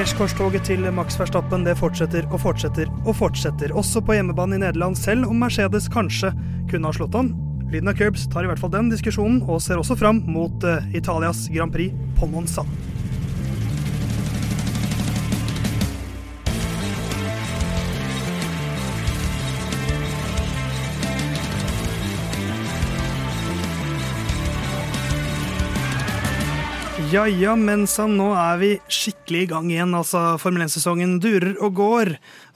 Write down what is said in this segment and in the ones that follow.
Seierskorstoget til Max Verstappen det fortsetter og fortsetter og fortsetter, også på hjemmebane i Nederland, selv om Mercedes kanskje kunne ha slått han. Lyden av curbs tar i hvert fall den diskusjonen, og ser også fram mot uh, Italias Grand Prix på Monza. Ja ja, men sann, nå er vi skikkelig i gang igjen. Altså, Formel 1-sesongen durer og går.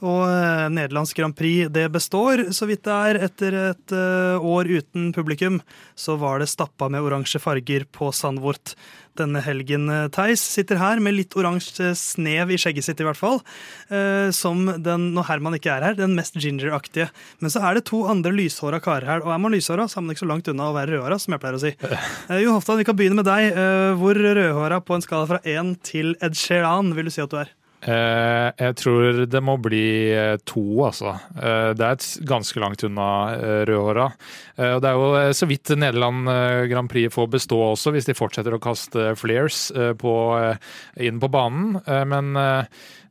Og uh, Nederlands Grand Prix det består, så vidt det er. Etter et uh, år uten publikum så var det stappa med oransje farger på Sandvort denne helgen. Theis sitter her med litt oransje snev i skjegget sitt, i hvert fall. Som den, når Herman ikke er her, den mest ginger-aktige. Men så er det to andre lyshåra karer her. Og er man lyshåra, så er man ikke så langt unna å være rødhåra, som jeg pleier å si. Jo Hoftan, vi kan begynne med deg. hvor rødhåra på en skala fra én til Ed Sheeran vil du si at du er? Eh, jeg tror det må bli eh, to, altså. Eh, det er et ganske langt unna rødhåra. Og det er jo så vidt Nederland Grand Prix får bestå også, hvis de fortsetter å kaste flares på, inn på banen. Men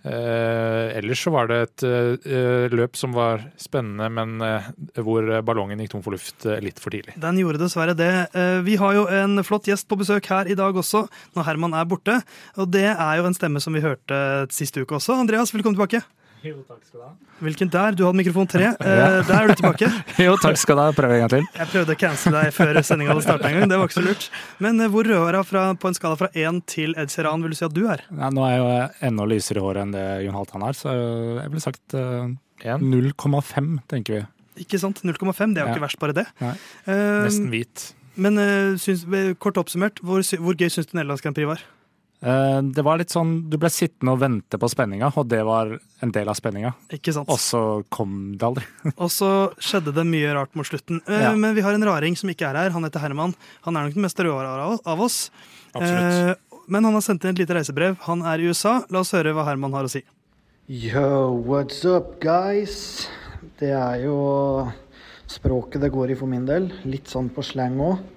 Eh, ellers så var det et eh, løp som var spennende, men eh, hvor ballongen gikk tom for luft eh, litt for tidlig. Den gjorde dessverre det. Eh, vi har jo en flott gjest på besøk her i dag også, når Herman er borte. Og det er jo en stemme som vi hørte sist uke også. Andreas, velkommen tilbake. Jo, takk skal du ha. Hvilken der? Du hadde mikrofon tre. Eh, der er du tilbake. jo, takk skal du ha. Prøv en gang til. Jeg prøvde å cancele deg før sendinga hadde starta en gang. Det var ikke så lurt. Men eh, hvor rødhåra på en skala fra én til Ed Sheeran vil du si at du er? Ja, nå er jeg jo enda lysere i håret enn det Jon Halvdan har, så jeg ville sagt uh, 0,5, tenker vi. Ikke sant. 0,5, det er jo ja. ikke verst, bare det. Nei. Uh, Nesten hvit. Men uh, syns, kort oppsummert, hvor, hvor gøy syns du Nederlands Grand Prix var? Eh, det var litt sånn, Du ble sittende og vente på spenninga, og det var en del av spenninga. Ikke sant? Og så kom det aldri. og så skjedde det mye rart mot slutten. Eh, ja. Men vi har en raring som ikke er her. Han heter Herman. Han er nok den mest røde av oss. Absolutt. Eh, men han har sendt inn et lite reisebrev. Han er i USA. La oss høre hva Herman har å si. Yo, what's up, guys? Det er jo språket det går i for min del. Litt sånn på slang òg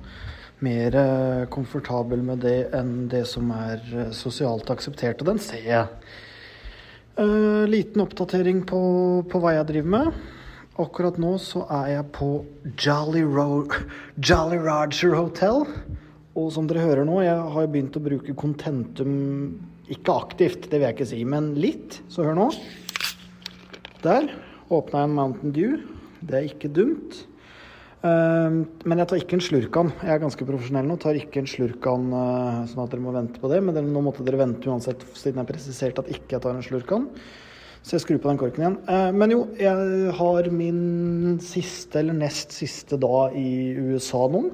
mer eh, komfortabel med det enn det som er eh, sosialt akseptert, og den ser jeg. Uh, liten oppdatering på, på, hva jeg driver med. Akkurat nå så er jeg på Jolly, Ro Jolly Roger Hotel. Og som dere hører nå, jeg har begynt å bruke Contentum ikke aktivt, det vil jeg ikke si, men litt. Så hør nå. Der åpna jeg en Mountain Dew. Det er ikke dumt. Ehm, men jeg tar ikke en slurk av den. Jeg er ganske profesjonell nå. Tar ikke en slurk av den eh, sånn at dere må vente på det. Men nå måtte dere vente uansett, siden jeg presiserte at ikke jeg tar en slurk av den. Så jeg skrur på den korken igjen. Ehm, men jo, jeg har min siste eller nest siste dag i USA nå.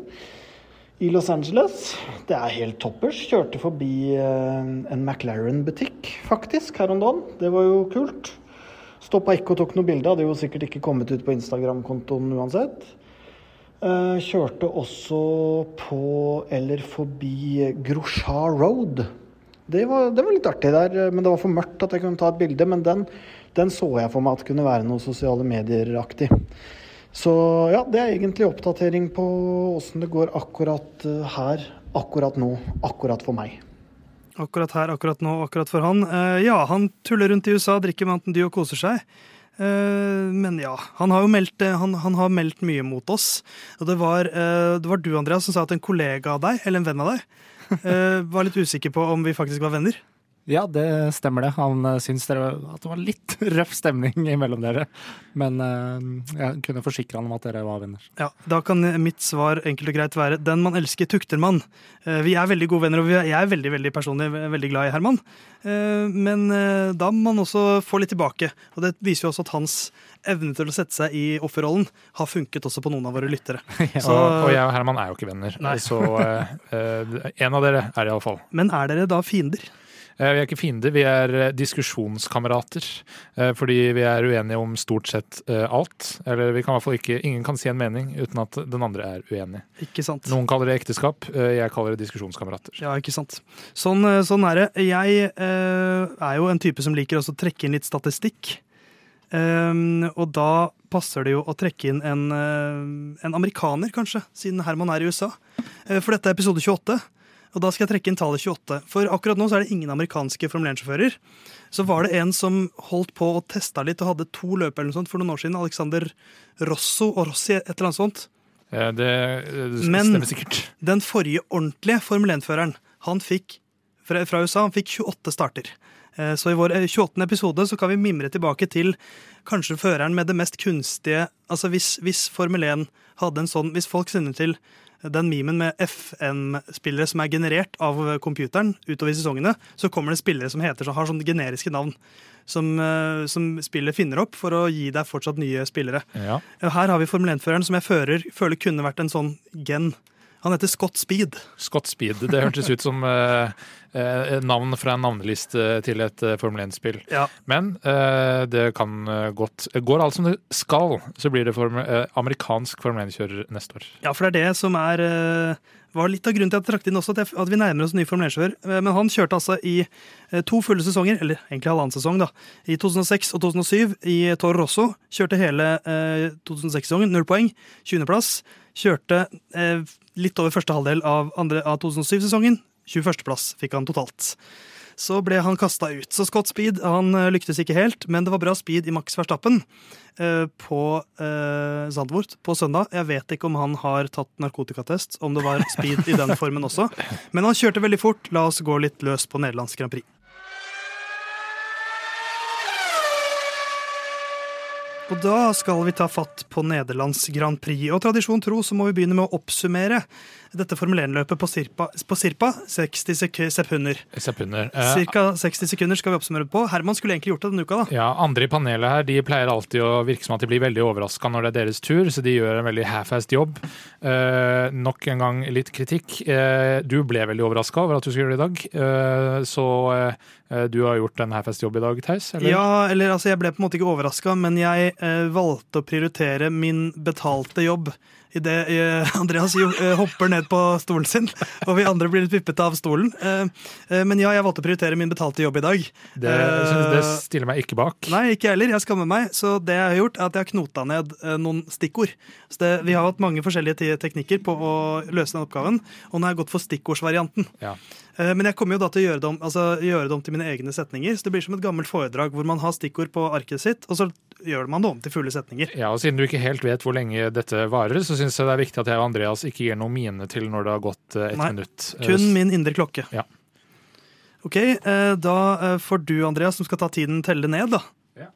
I Los Angeles. Det er helt toppers. Kjørte forbi eh, en McLaren-butikk, faktisk, her om dagen. Det var jo kult. Stoppa ikke og tok noe bilde. Hadde jo sikkert ikke kommet ut på Instagram-kontoen uansett. Eh, kjørte også på eller forbi Grosja Road. Det var, det var, litt artig der, men det var for mørkt at jeg kunne ta et bilde. Men den, den så jeg for meg at kunne være noe sosiale medier-aktig. Så ja, det er egentlig oppdatering på åssen det går akkurat eh, her, akkurat nå, akkurat for meg. Akkurat her, akkurat nå, akkurat for han. Uh, ja, han tuller rundt i USA, drikker Mountain Dew og koser seg. Eh, men ja, han har jo meldt, eh, han, han har meldt mye mot oss. Og det var, eh, det var, du, Andreas, som sa at en kollega av deg, eller en venn av deg, var litt usikker på om vi faktisk var venner. Ja, det stemmer det. Han syntes at det var litt røff stemning mellom dere. Men uh, jeg kunne forsikre han om at dere var venner. Ja, Da kan mitt svar enkelt og greit være den man elsker, tukter man. Uh, vi er veldig gode venner, og jeg er veldig veldig personlig veldig glad i Herman. Men da må man også få litt tilbake. Og det viser jo også at hans evne til å sette seg i offerrollen har funket også på noen av våre lyttere. ja, Så, og jeg og Herman er jo ikke venner. Nei. Så en av dere er iallfall. Men er dere da fiender? Eh, vi er ikke fiender, vi er eh, diskusjonskamerater. Eh, fordi vi er uenige om stort sett alt. Eller vi kan i hvert fall ikke Ingen kan si en mening uten at den andre er uenig. Ikke sant. Noen kaller det ekteskap, jeg kaller det diskusjonskamerater. Ja, ikke sant. Sånn, sånn er det. Jeg er jo en type som liker å trekke inn litt statistikk. Um, og da passer det jo å trekke inn en, en amerikaner, kanskje, siden Herman er i USA. For dette er episode 28. Og da skal jeg trekke inn tallet 28. For akkurat nå så er det ingen amerikanske Formel 1-sjåfører. Så var det en som holdt på og testa litt og hadde to løp eller noe sånt for noen år siden. Alexander Rosso og Rossi, et eller annet sånt. Ja, Det, det Men-. Den forrige ordentlige Formel 1-føreren, han fikk fra, fra USA, han fikk 28 starter. Eh, Så i vår eh, 28. episode så kan vi mimre tilbake til kanskje føreren med det mest kunstige Altså hvis, hvis Formel 1 hadde en sånn Hvis folk sender til den memen med FM-spillere som er generert av computeren utover sesongene, så kommer det spillere som heter, har sånne generiske navn. Som, eh, som spillet finner opp for å gi deg fortsatt nye spillere. Ja. Her har vi Formel 1-føreren som jeg fører, føler kunne vært en sånn gen. Han heter Scott Speed. Scott Speed. Det hørtes ut som eh, eh, navn fra en navneliste til et eh, Formel 1-spill. Ja. Men eh, det kan eh, godt Går alt som det skal, så blir det formel, eh, amerikansk Formel 1-kjører neste år. Ja, for det er det som er eh, var litt av grunnen til at jeg trakk inn også, at, vi nærmer oss ny Formel 1-sjåfør. Eh, Men han kjørte altså i eh, to fulle sesonger, eller egentlig halvannen sesong, da. I 2006 og 2007 i Toro Rosso. Kjørte hele eh, 2006-sesongen, null poeng. 20.-plass. Kjørte eh, litt over første halvdel av, av 2007-sesongen. 21.-plass fikk han totalt. Så ble han kasta ut. Så Scott Speed han eh, lyktes ikke helt, men det var bra speed i Max Verstappen eh, på eh, Zandvoort på søndag. Jeg vet ikke om han har tatt narkotikatest, om det var speed i den formen også. Men han kjørte veldig fort. La oss gå litt løs på Nederlands Grand Prix. Og da skal vi ta fatt på Nederlands Grand Prix. Og tradisjon tro så må vi begynne med å oppsummere dette Formel 1-løpet på på cirka 60 sek sekunder. Sekunder. Eh, Cirka 60 sekunder skal vi oppsummere på. Herman skulle egentlig gjort det denne uka, da. Ja, Andre i panelet her de pleier alltid å virke som at de blir veldig overraska når det er deres tur, så de gjør en veldig half-assed jobb. Eh, nok en gang litt kritikk. Eh, du ble veldig overraska over at du skulle gjøre det i dag, eh, så eh, du har gjort en half-assed jobb i dag, Theis? Ja, eller altså, jeg ble på en måte ikke overraska, men jeg eh, valgte å prioritere min betalte jobb. Idet eh, Andreas jo, eh, hopper ned på stolen sin, og vi andre blir litt vippete av stolen. Eh, men ja, jeg valgte å prioritere min betalte jobb i dag. Det, det stiller meg ikke bak. Nei, ikke jeg heller. Jeg skammer meg. Så det jeg har gjort, er at jeg har knota ned noen stikkord. Så det, vi har hatt mange forskjellige teknikker på å løse den oppgaven, og nå har jeg gått for stikkordsvarianten. Ja. Men jeg kommer jo da til å gjøre det, om, altså, gjøre det om til mine egne setninger. Så det blir som et gammelt foredrag hvor man har stikkord på arket sitt, og så gjør man det om til fulle setninger. Ja, og Siden du ikke helt vet hvor lenge dette varer, så syns jeg det er viktig at jeg og Andreas ikke gir noe mine til når det har gått et ett Nei, minutt. Eh, Kun min indre klokke. Ja. Ok, eh, da eh, får du, Andreas, som skal ta tiden, telle ned, da. Ja.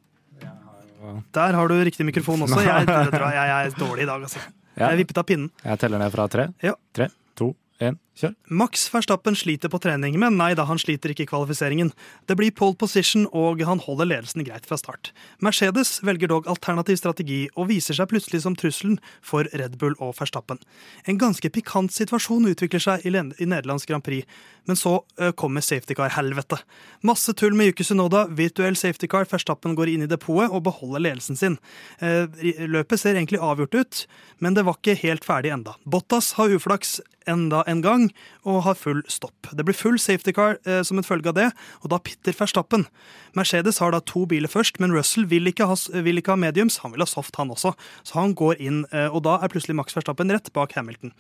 Der har du riktig mikrofon også. Jeg, jeg, jeg er dårlig i dag, altså. Ja. Jeg vippet av pinnen. Jeg teller ned fra tre. Ja. Tre, to, kjør. Max Verstappen sliter på trening, men nei da, han sliter ikke i kvalifiseringen. Det blir pole position, og han holder ledelsen greit fra start. Mercedes velger dog alternativ strategi, og viser seg plutselig som trusselen for Red Bull og Verstappen. En ganske pikant situasjon utvikler seg i, i Nederlands Grand Prix, men så ø, kommer safety car-helvete. Masse tull med Yuki Sunoda, virtuell safety car, Verstappen går inn i depotet og beholder ledelsen sin. Eh, Løpet ser egentlig avgjort ut, men det var ikke helt ferdig enda. Bottas har uflaks enda en gang, og har full stopp. Det blir full safety car eh, som en følge av det, og da pitter Verstappen. Mercedes har da to biler først, men Russell vil ikke, ha, vil ikke ha mediums, han vil ha soft han også. Så han går inn, eh, og da er plutselig Max Verstappen rett bak Hamilton.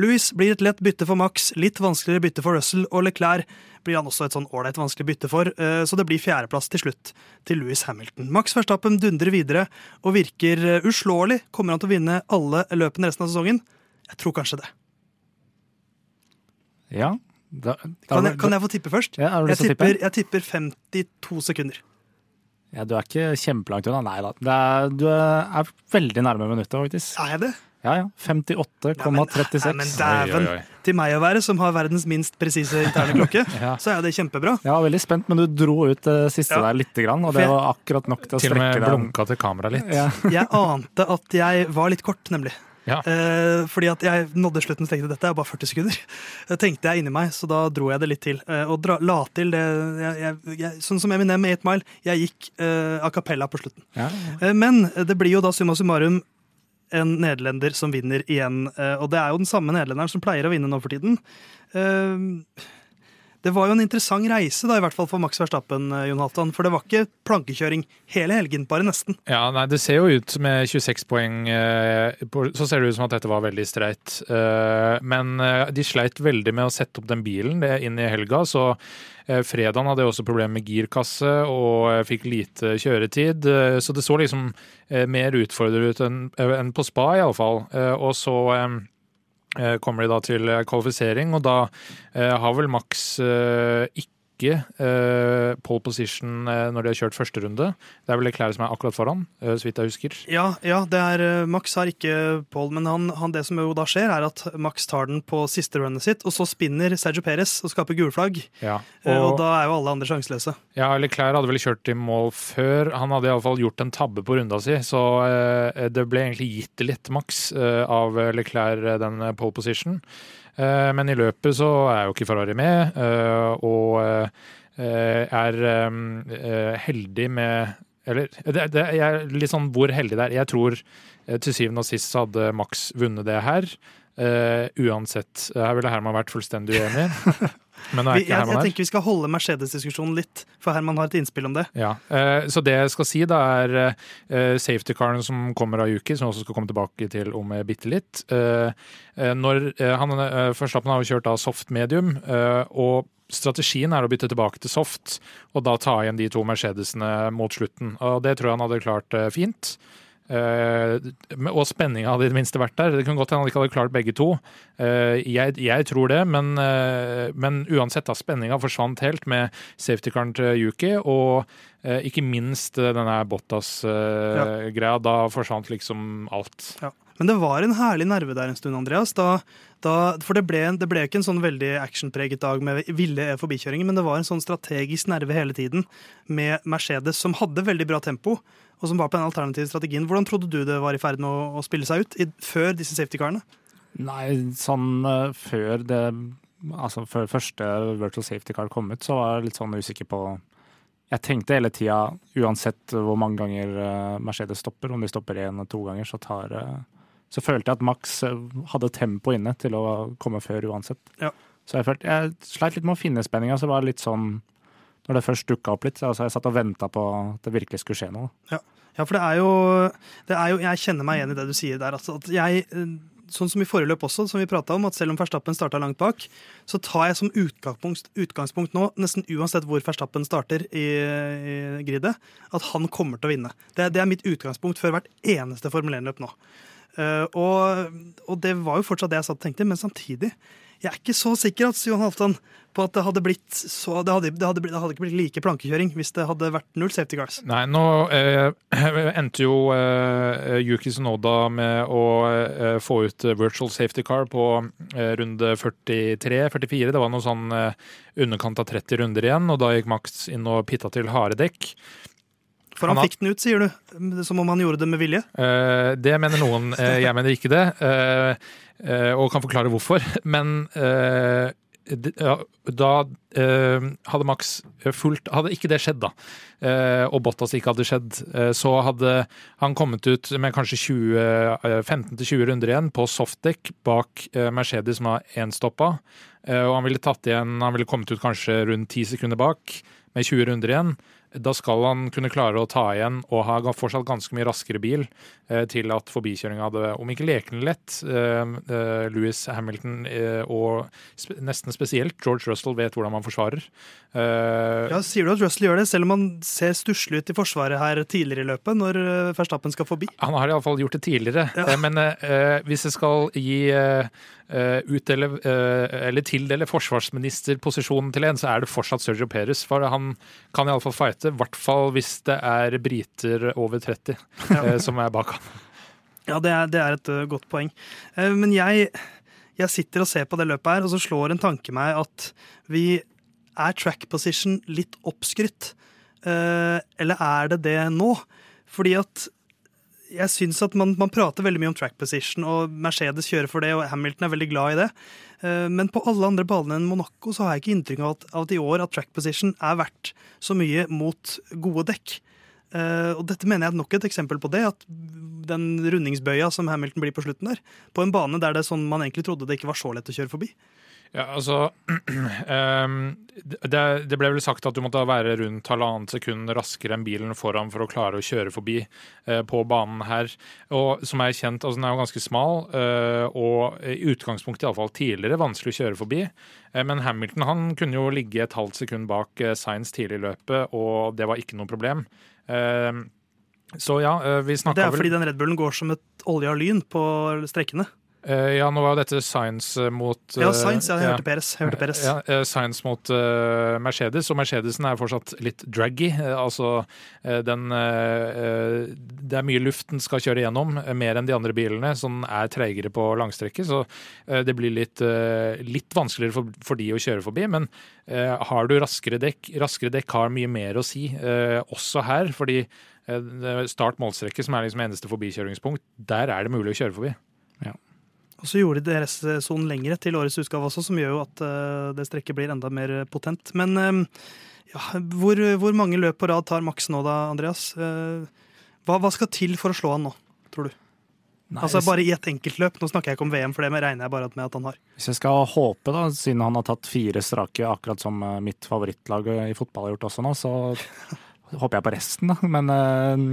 Louis blir et lett bytte for Max, litt vanskeligere bytte for Russell, og Leclerc blir han også et sånn ålreit vanskelig bytte for, eh, så det blir fjerdeplass til slutt til Louis Hamilton. Max Verstappen dundrer videre og virker eh, uslåelig. Kommer han til å vinne alle løpene resten av sesongen? Jeg tror kanskje det. Ja. Da, da, Kan jeg, kan jeg få tippe først? Ja, Jeg tipper, jeg tipper 52 sekunder. Ja, du er ikke kjempelangt unna. Nei da. Det er, du er veldig nærme minuttet, faktisk. Er jeg det? Ja, ja. Ja, 58,36. Ja, men dæven. Til meg å være, som har verdens minst presise interne klokke, Ja. så er det kjempebra. Jeg var veldig spent, men du dro ut det siste Ja. der lite grann, og det var akkurat nok til å strekke deg. Til og med blunka til kamera litt. Ja. Jeg ante at jeg var litt kort, nemlig. Ja. Eh, fordi at jeg nådde slutten og tenkte dette er bare 40 sekunder. Det tenkte jeg inni meg, så da dro jeg det litt til. Eh, og dra, la til det jeg, jeg, jeg, Sånn som Eminem med 8 Mile, jeg gikk eh, a cappella på slutten. Ja. Eh, Men det blir jo da summa summarum en nederlender som vinner igjen. eh, Og det er jo den samme nederlenderen som pleier å vinne nå for tiden. Eh, Det var jo en interessant reise, da, i hvert fall for Max Verstappen, eh, Jon Halvdan. For det var ikke plankekjøring hele helgen, bare nesten. Ja, nei, Det ser jo ut med 26 poeng eh, Så ser det ut som at dette var veldig streit. Eh, men de sleit veldig med å sette opp den bilen inn i helga. så Fredagen hadde jeg også problemer med girkasse og fikk lite kjøretid. Så det så liksom mer utfordrende ut enn på spa, iallfall. Og så kommer de da til kvalifisering, og da har vel Max ikke ikke uh, pole position uh, når de har kjørt første runde. Det er vel Leclerc som er akkurat foran, uh, så vidt jeg husker. Ja, ja det er, Max har ikke pole, men han, han, det som jo da skjer, er at Max tar den på siste runnet sitt, og så spinner Sergio Perez og skaper gulflagg. Ja, og, og, da er jo alle andre sjanseløse. Ja, Leclerc hadde vel kjørt i mål før. Han hadde iallfall gjort en tabbe på runda si, så det ble egentlig gitt litt Max av Leclerc den pole position. Eh, men i løpet så er jo ikke Ferrari med, eh, og eh, er heldig med Eller det, det, er litt sånn hvor heldig det er. Jeg tror til syvende og sist så hadde Max vunnet det her. uansett. Her ville Herman vært fullstendig uenig. Men nå er ikke jeg, Herman her. Jeg tenker vi skal holde Mercedes-diskusjonen litt, for Herman har et innspill om det. Ja, eh, Så det jeg skal si, da er eh, safety-caren som kommer av Yuki, som også skal komme tilbake til om bitte litt. Eh, når han, Førstappen har jo kjørt da soft medium, og strategien er å bytte tilbake til soft, og da ta igjen de to Mercedesene mot slutten. Og det tror jeg han hadde klart fint. Uh, og spenninga hadde i det minste vært der. Det kunne godt hende han ikke hadde klart begge to. Uh, jeg, jeg, tror det, men, uh, men uansett, da. Spenninga forsvant helt med safety-caren til Yuki. Og ikke minst denne Bottas-greia. Ja. Da forsvant liksom alt. Ja. Men det var en herlig nerve der en stund, Andreas. Da, da, for det ble, det ble, ikke en sånn veldig actionpreget dag med ville forbikjøringer, men det var en sånn strategisk nerve hele tiden med Mercedes, som hadde veldig bra tempo og som var på den alternative strategien. Hvordan trodde du det var i ferd med å, å spille seg ut i, før disse safety-karene? Nei, sånn uh, før det Altså før første virtual safety car kom ut, så var jeg litt sånn usikker på Jeg tenkte hele tida, uansett hvor mange ganger uh, Mercedes stopper, om de stopper én eller to ganger, så tar uh, Så følte jeg at Max hadde tempo inne til å komme før uansett. Ja. Så jeg følte Jeg sleit litt med å finne spenninga, så det var litt sånn når det først dukka opp litt. Så altså, jeg satt og venta på at det virkelig skulle skje noe. Ja, ja for det er, jo, det er, jo, Jeg kjenner meg igjen i det du sier der. Altså, at jeg, sånn som i forrige løp også, som vi prata om, at selv om Verstappen starta langt bak, så tar jeg som utgangspunkt, utgangspunkt, nå, nesten uansett hvor Verstappen starter i, i gridet, at han kommer til å vinne. Det, det er mitt utgangspunkt før hvert eneste Formel 1-løp nå. Uh, og, og, det var jo fortsatt det jeg satt og tenkte, men samtidig jeg er ikke så sikker altså, Johan Halvdan, på at det hadde blitt så, det hadde, det, hadde, det hadde, ikke blitt like plankekjøring hvis det hadde vært null safety cars. Nei, nå eh, endte jo eh, Yuki Sonoda med å eh, få ut virtual safety car på eh, runde 43-44. Det var noe sånn eh, underkant av 30 runder igjen, og da gikk Max inn og pitta til harde dekk. For han, han fikk den ut, sier du? Som om han gjorde det med vilje? Uh, det mener noen. Uh, jeg mener ikke det. Uh, og kan forklare hvorfor. Men da hadde Max fulgt Hadde ikke det skjedd, da, og Bottas ikke hadde skjedd, så hadde han kommet ut med kanskje 15-20 runder igjen på softdekk bak Mercedes som har énstoppa. Og han ville tatt igjen Han ville kommet ut kanskje rundt 10 sekunder bak med 20 runder igjen. Da skal han kunne klare å ta igjen og ha fortsatt ganske mye raskere bil eh, til at forbikjøringa hadde, om ikke lekende lett, eh, eh, Louis Hamilton og nesten spesielt George Russell vet hvordan man forsvarer. Ja, Sier du at Russell gjør det, selv om han ser stusslig ut i forsvaret her tidligere i løpet, når Verstappen skal forbi? Han har iallfall gjort det tidligere, ja. men hvis jeg skal gi utdele, uh, eller tildele forsvarsministerposisjonen til en, så er det fortsatt Sergio Perez. For han kan iallfall fighte, i hvert fall hvis det er briter over 30 ja. uh, som er bak han. Ja, det er, det er et godt poeng. men jeg, jeg, sitter og ser på det løpet her, og så slår en tanke meg at vi er track position litt oppskrytt. eller er det det nå? Fordi at jeg syns at man, man, prater veldig mye om track position, og Mercedes kjører for det, og Hamilton er veldig glad i det. Eh, men på alle andre baner enn Monaco så har jeg ikke inntrykk av at, at i år at track position er verdt så mye mot gode dekk. Uh, og dette mener jeg er nok et eksempel på det. At den rundingsbøya som Hamilton blir på slutten der, på en bane der det er sånn man egentlig trodde det ikke var så lett å kjøre forbi. Ja, altså ehm, det, det ble vel sagt at du måtte være rundt halvannet sekund raskere enn bilen foran for å klare å kjøre forbi eh, på banen her. Og som er kjent, altså den er jo ganske smal, eh, og i utgangspunktet iallfall tidligere vanskelig å kjøre forbi. Eh, men Hamilton han kunne jo ligge et halvt sekund bak Science tidlig i løpet, og det var ikke noe problem. Ehm, så ja, vi snakka Det er fordi den Red Bullen går som et olje av lyn på strekkene. Eh, Ja, nå var jo dette Science mot Ja, science, Sainz, ja, jeg ja. hørte Peres. Jeg hørte Peres. Ja, eh, Science mot uh, Mercedes, og Mercedesen er fortsatt litt draggy. eh, altså eh, den eh, eh, Det er mye luft den skal kjøre gjennom, eh, mer enn de andre bilene, som er treigere på langstrekket. Så uh, det blir litt, eh, litt vanskeligere for, for de å kjøre forbi. Men eh, har du raskere dekk Raskere dekk har mye mer å si, eh, også her. fordi eh, start-målstrekket, som er liksom eneste forbikjøringspunkt, der er det mulig å kjøre forbi. Og så gjorde de DRS-sonen lengre til årets utgave også, som gjør jo at eh, det strekket blir enda mer potent. Men eh, ja, hvor, hvor mange løp på rad tar Max nå da, Andreas? Eh, hva, hva skal til for å slå han nå, tror du? Nei, altså Bare i et enkeltløp. Nå snakker jeg ikke om VM, for det regner jeg bare med at han har. Hvis jeg skal håpe, da, siden han har tatt fire strake, akkurat som eh, mitt favorittlag i fotball har gjort også nå, så håper jeg på resten, da. Men eh,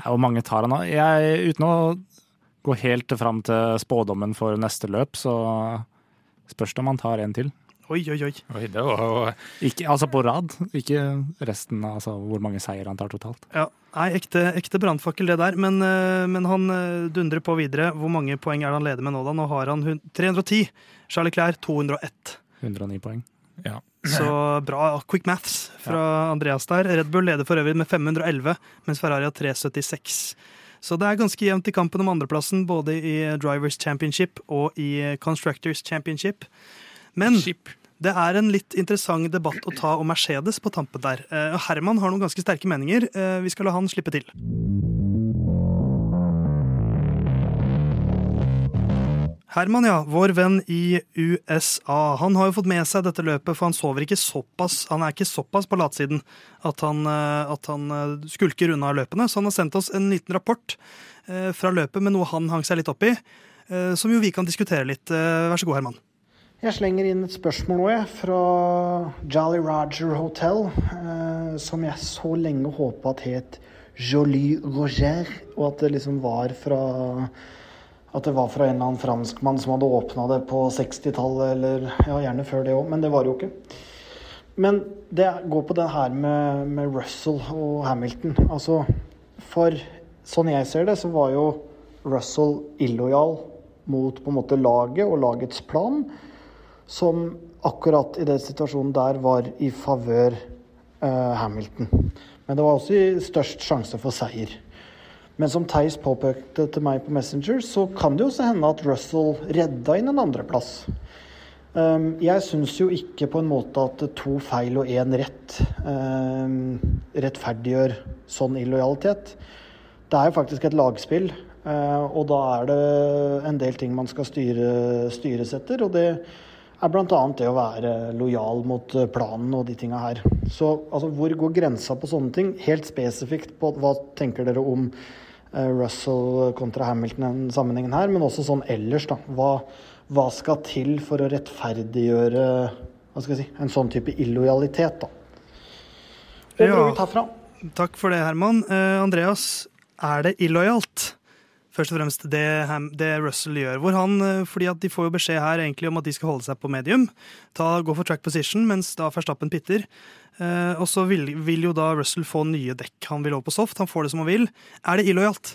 det er jo mange tar han av. Uten å gå helt fram til spådommen for neste løp, så spørs det om han tar en til. Oi, oi, oi. Oi, det var Ikke, altså på rad, ikke resten, altså hvor mange seier han tar totalt. Ja, Nei, ekte, ekte brannfakkel det der. Men, eh, men han eh, dundrer på videre. Hvor mange poeng er det han leder med nå, da? Nå har han 310. Charlie Clair 201. 109 poeng. Ja. Så bra quick maths fra Andreas der. Red Bull leder for øvrig med 511, mens Ferrari har 376. Så det er ganske jevnt i kampen om andreplassen, både i Drivers Championship og i Constructors Championship. Men det er en litt interessant debatt å ta om Mercedes på tampen der. Eh, Herman har noen ganske sterke meninger. Eh, Vi skal la han slippe til. Herman, ja. Vår venn i USA. Han har jo fått med seg dette løpet, for han sover ikke såpass Han er ikke såpass på latsiden at han, eh, at han eh, skulker unna løpene. Så han har sendt oss en liten rapport eh, fra løpet med noe han hang seg litt opp i, som jo vi kan diskutere litt. Vær så god, Herman. Jeg slenger inn et spørsmål nå, jeg, fra Jolly Roger Hotel, som jeg så lenge håpa at het Jolie Roger, og at det liksom var fra at det var fra en eller annen franskmann som hadde åpna det på 60-tallet, eller ja, gjerne før det òg, men det var det jo ikke. Men det går på det her med, med Russell og Hamilton. Altså, for sånn jeg ser det, så var jo Russell illojal mot på en måte laget og lagets plan, som akkurat i den situasjonen der var i favør eh, Hamilton. Men det var også i størst sjanse for seier. Men som Theis påpekte til meg på Messenger, så kan det jo også hende at Russell redda inn en andreplass. Um, jeg syns jo ikke på en måte at to feil og én rett um, rettferdiggjør sånn illojalitet. Det er jo faktisk et lagspill, uh, og da er det en del ting man skal styre, styres etter. Og det er bl.a. det å være lojal mot uh, planen og de tinga her. Så altså, hvor går grensa på sånne ting? Helt spesifikt på hva tenker dere om eh, Russell kontra Hamilton i den sammenhengen her, men også sånn ellers, da. Hva, hva skal til for å rettferdiggjøre hva skal jeg si, en sånn type illojalitet, da? Hvor Ja. dro vi fra? Takk for det, Herman. Uh, Andreas, er det illojalt? Først og fremst det, det Russell gjør. Hvor han, eh, fordi at De får jo beskjed her egentlig om at de skal holde seg på medium. Ta, gå for track position, mens da Verstappen pitter. Eh, og så vil, vil jo da Russell få nye dekk. Han vil over på soft, han får det som han vil. Er det illojalt?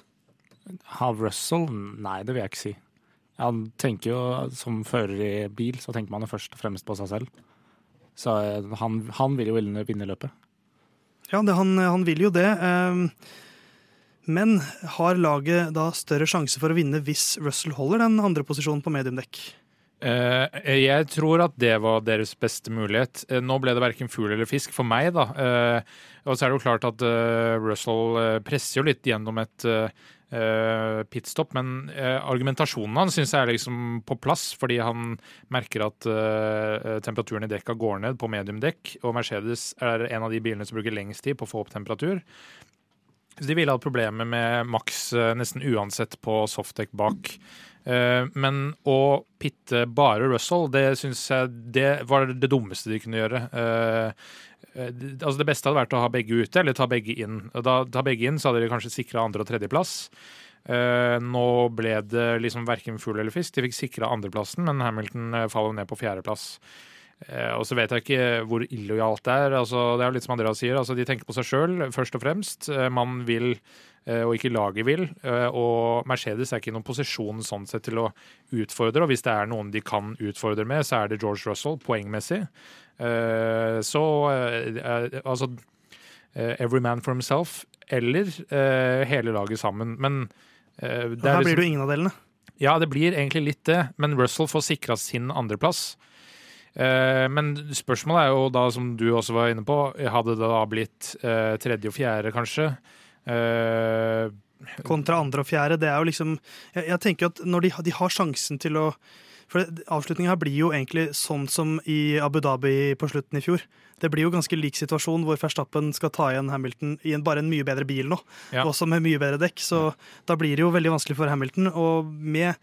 Av Russell? Nei, det vil jeg ikke si. Han tenker jo, Som fører i bil, så tenker man jo først og fremst på seg selv. Så eh, han, han vil jo vinne, løpet. Ja, det, han, han vil jo det. eh, Men har laget da større sjanse for å vinne hvis Russell holder den andre posisjonen på mediumdekk? Eh, jeg tror at det var deres beste mulighet. Eh, nå ble det verken fugl eller fisk for meg, da. Eh, og så er det jo klart at Russell presser jo litt gjennom et pitstop, men argumentasjonen hans syns jeg er liksom på plass, fordi han merker at temperaturen i dekka går ned på mediumdekk, og Mercedes er en av de bilene som bruker lengst tid på å få opp temperatur. Så de ville hatt problemer med maks nesten uansett på softdeck bak. Eh, Men å pitte bare Russell, det syns jeg det var det dummeste de kunne gjøre. Eh, eh, Altså Det beste hadde vært å ha begge ute, eller ta begge inn. Da ta begge inn, så hadde de kanskje sikra andre- og tredjeplass. Eh, Nå ble det liksom verken fugl eller fisk. De fikk sikra andreplassen, men Hamilton faller ned på fjerdeplass. Og så vet jeg ikke hvor illojalt det er. Altså, det er jo litt som Andreas sier, altså, de tenker på seg sjøl først og fremst. Man vil, og ikke laget vil. Eh, og Mercedes er ikke i noen posisjon sånn sett til å utfordre. Og hvis det er noen de kan utfordre med, så er det George Russell, poengmessig. Eh, så eh, eh, altså eh, Every man for himself, eller eh, hele laget sammen. Men eh, er her blir liksom- det jo ingen av delene. ja, det blir egentlig litt det, men Russell får sikra sin andreplass. Eh, men spørsmålet er jo da, som du også var inne på, hadde det da blitt eh, tredje og fjerde, kanskje? Eh, kontra andre og fjerde. Det er jo liksom Jeg, jeg tenker at når de, har- de har sjansen til å For avslutninga her blir jo egentlig sånn som i Abu Dhabi på slutten i fjor. Det blir jo ganske lik situasjon hvor Verstappen skal ta igjen Hamilton i en, bare en mye bedre bil nå. Ja. Også med mye bedre dekk. Så da blir det jo veldig vanskelig for Hamilton. Og med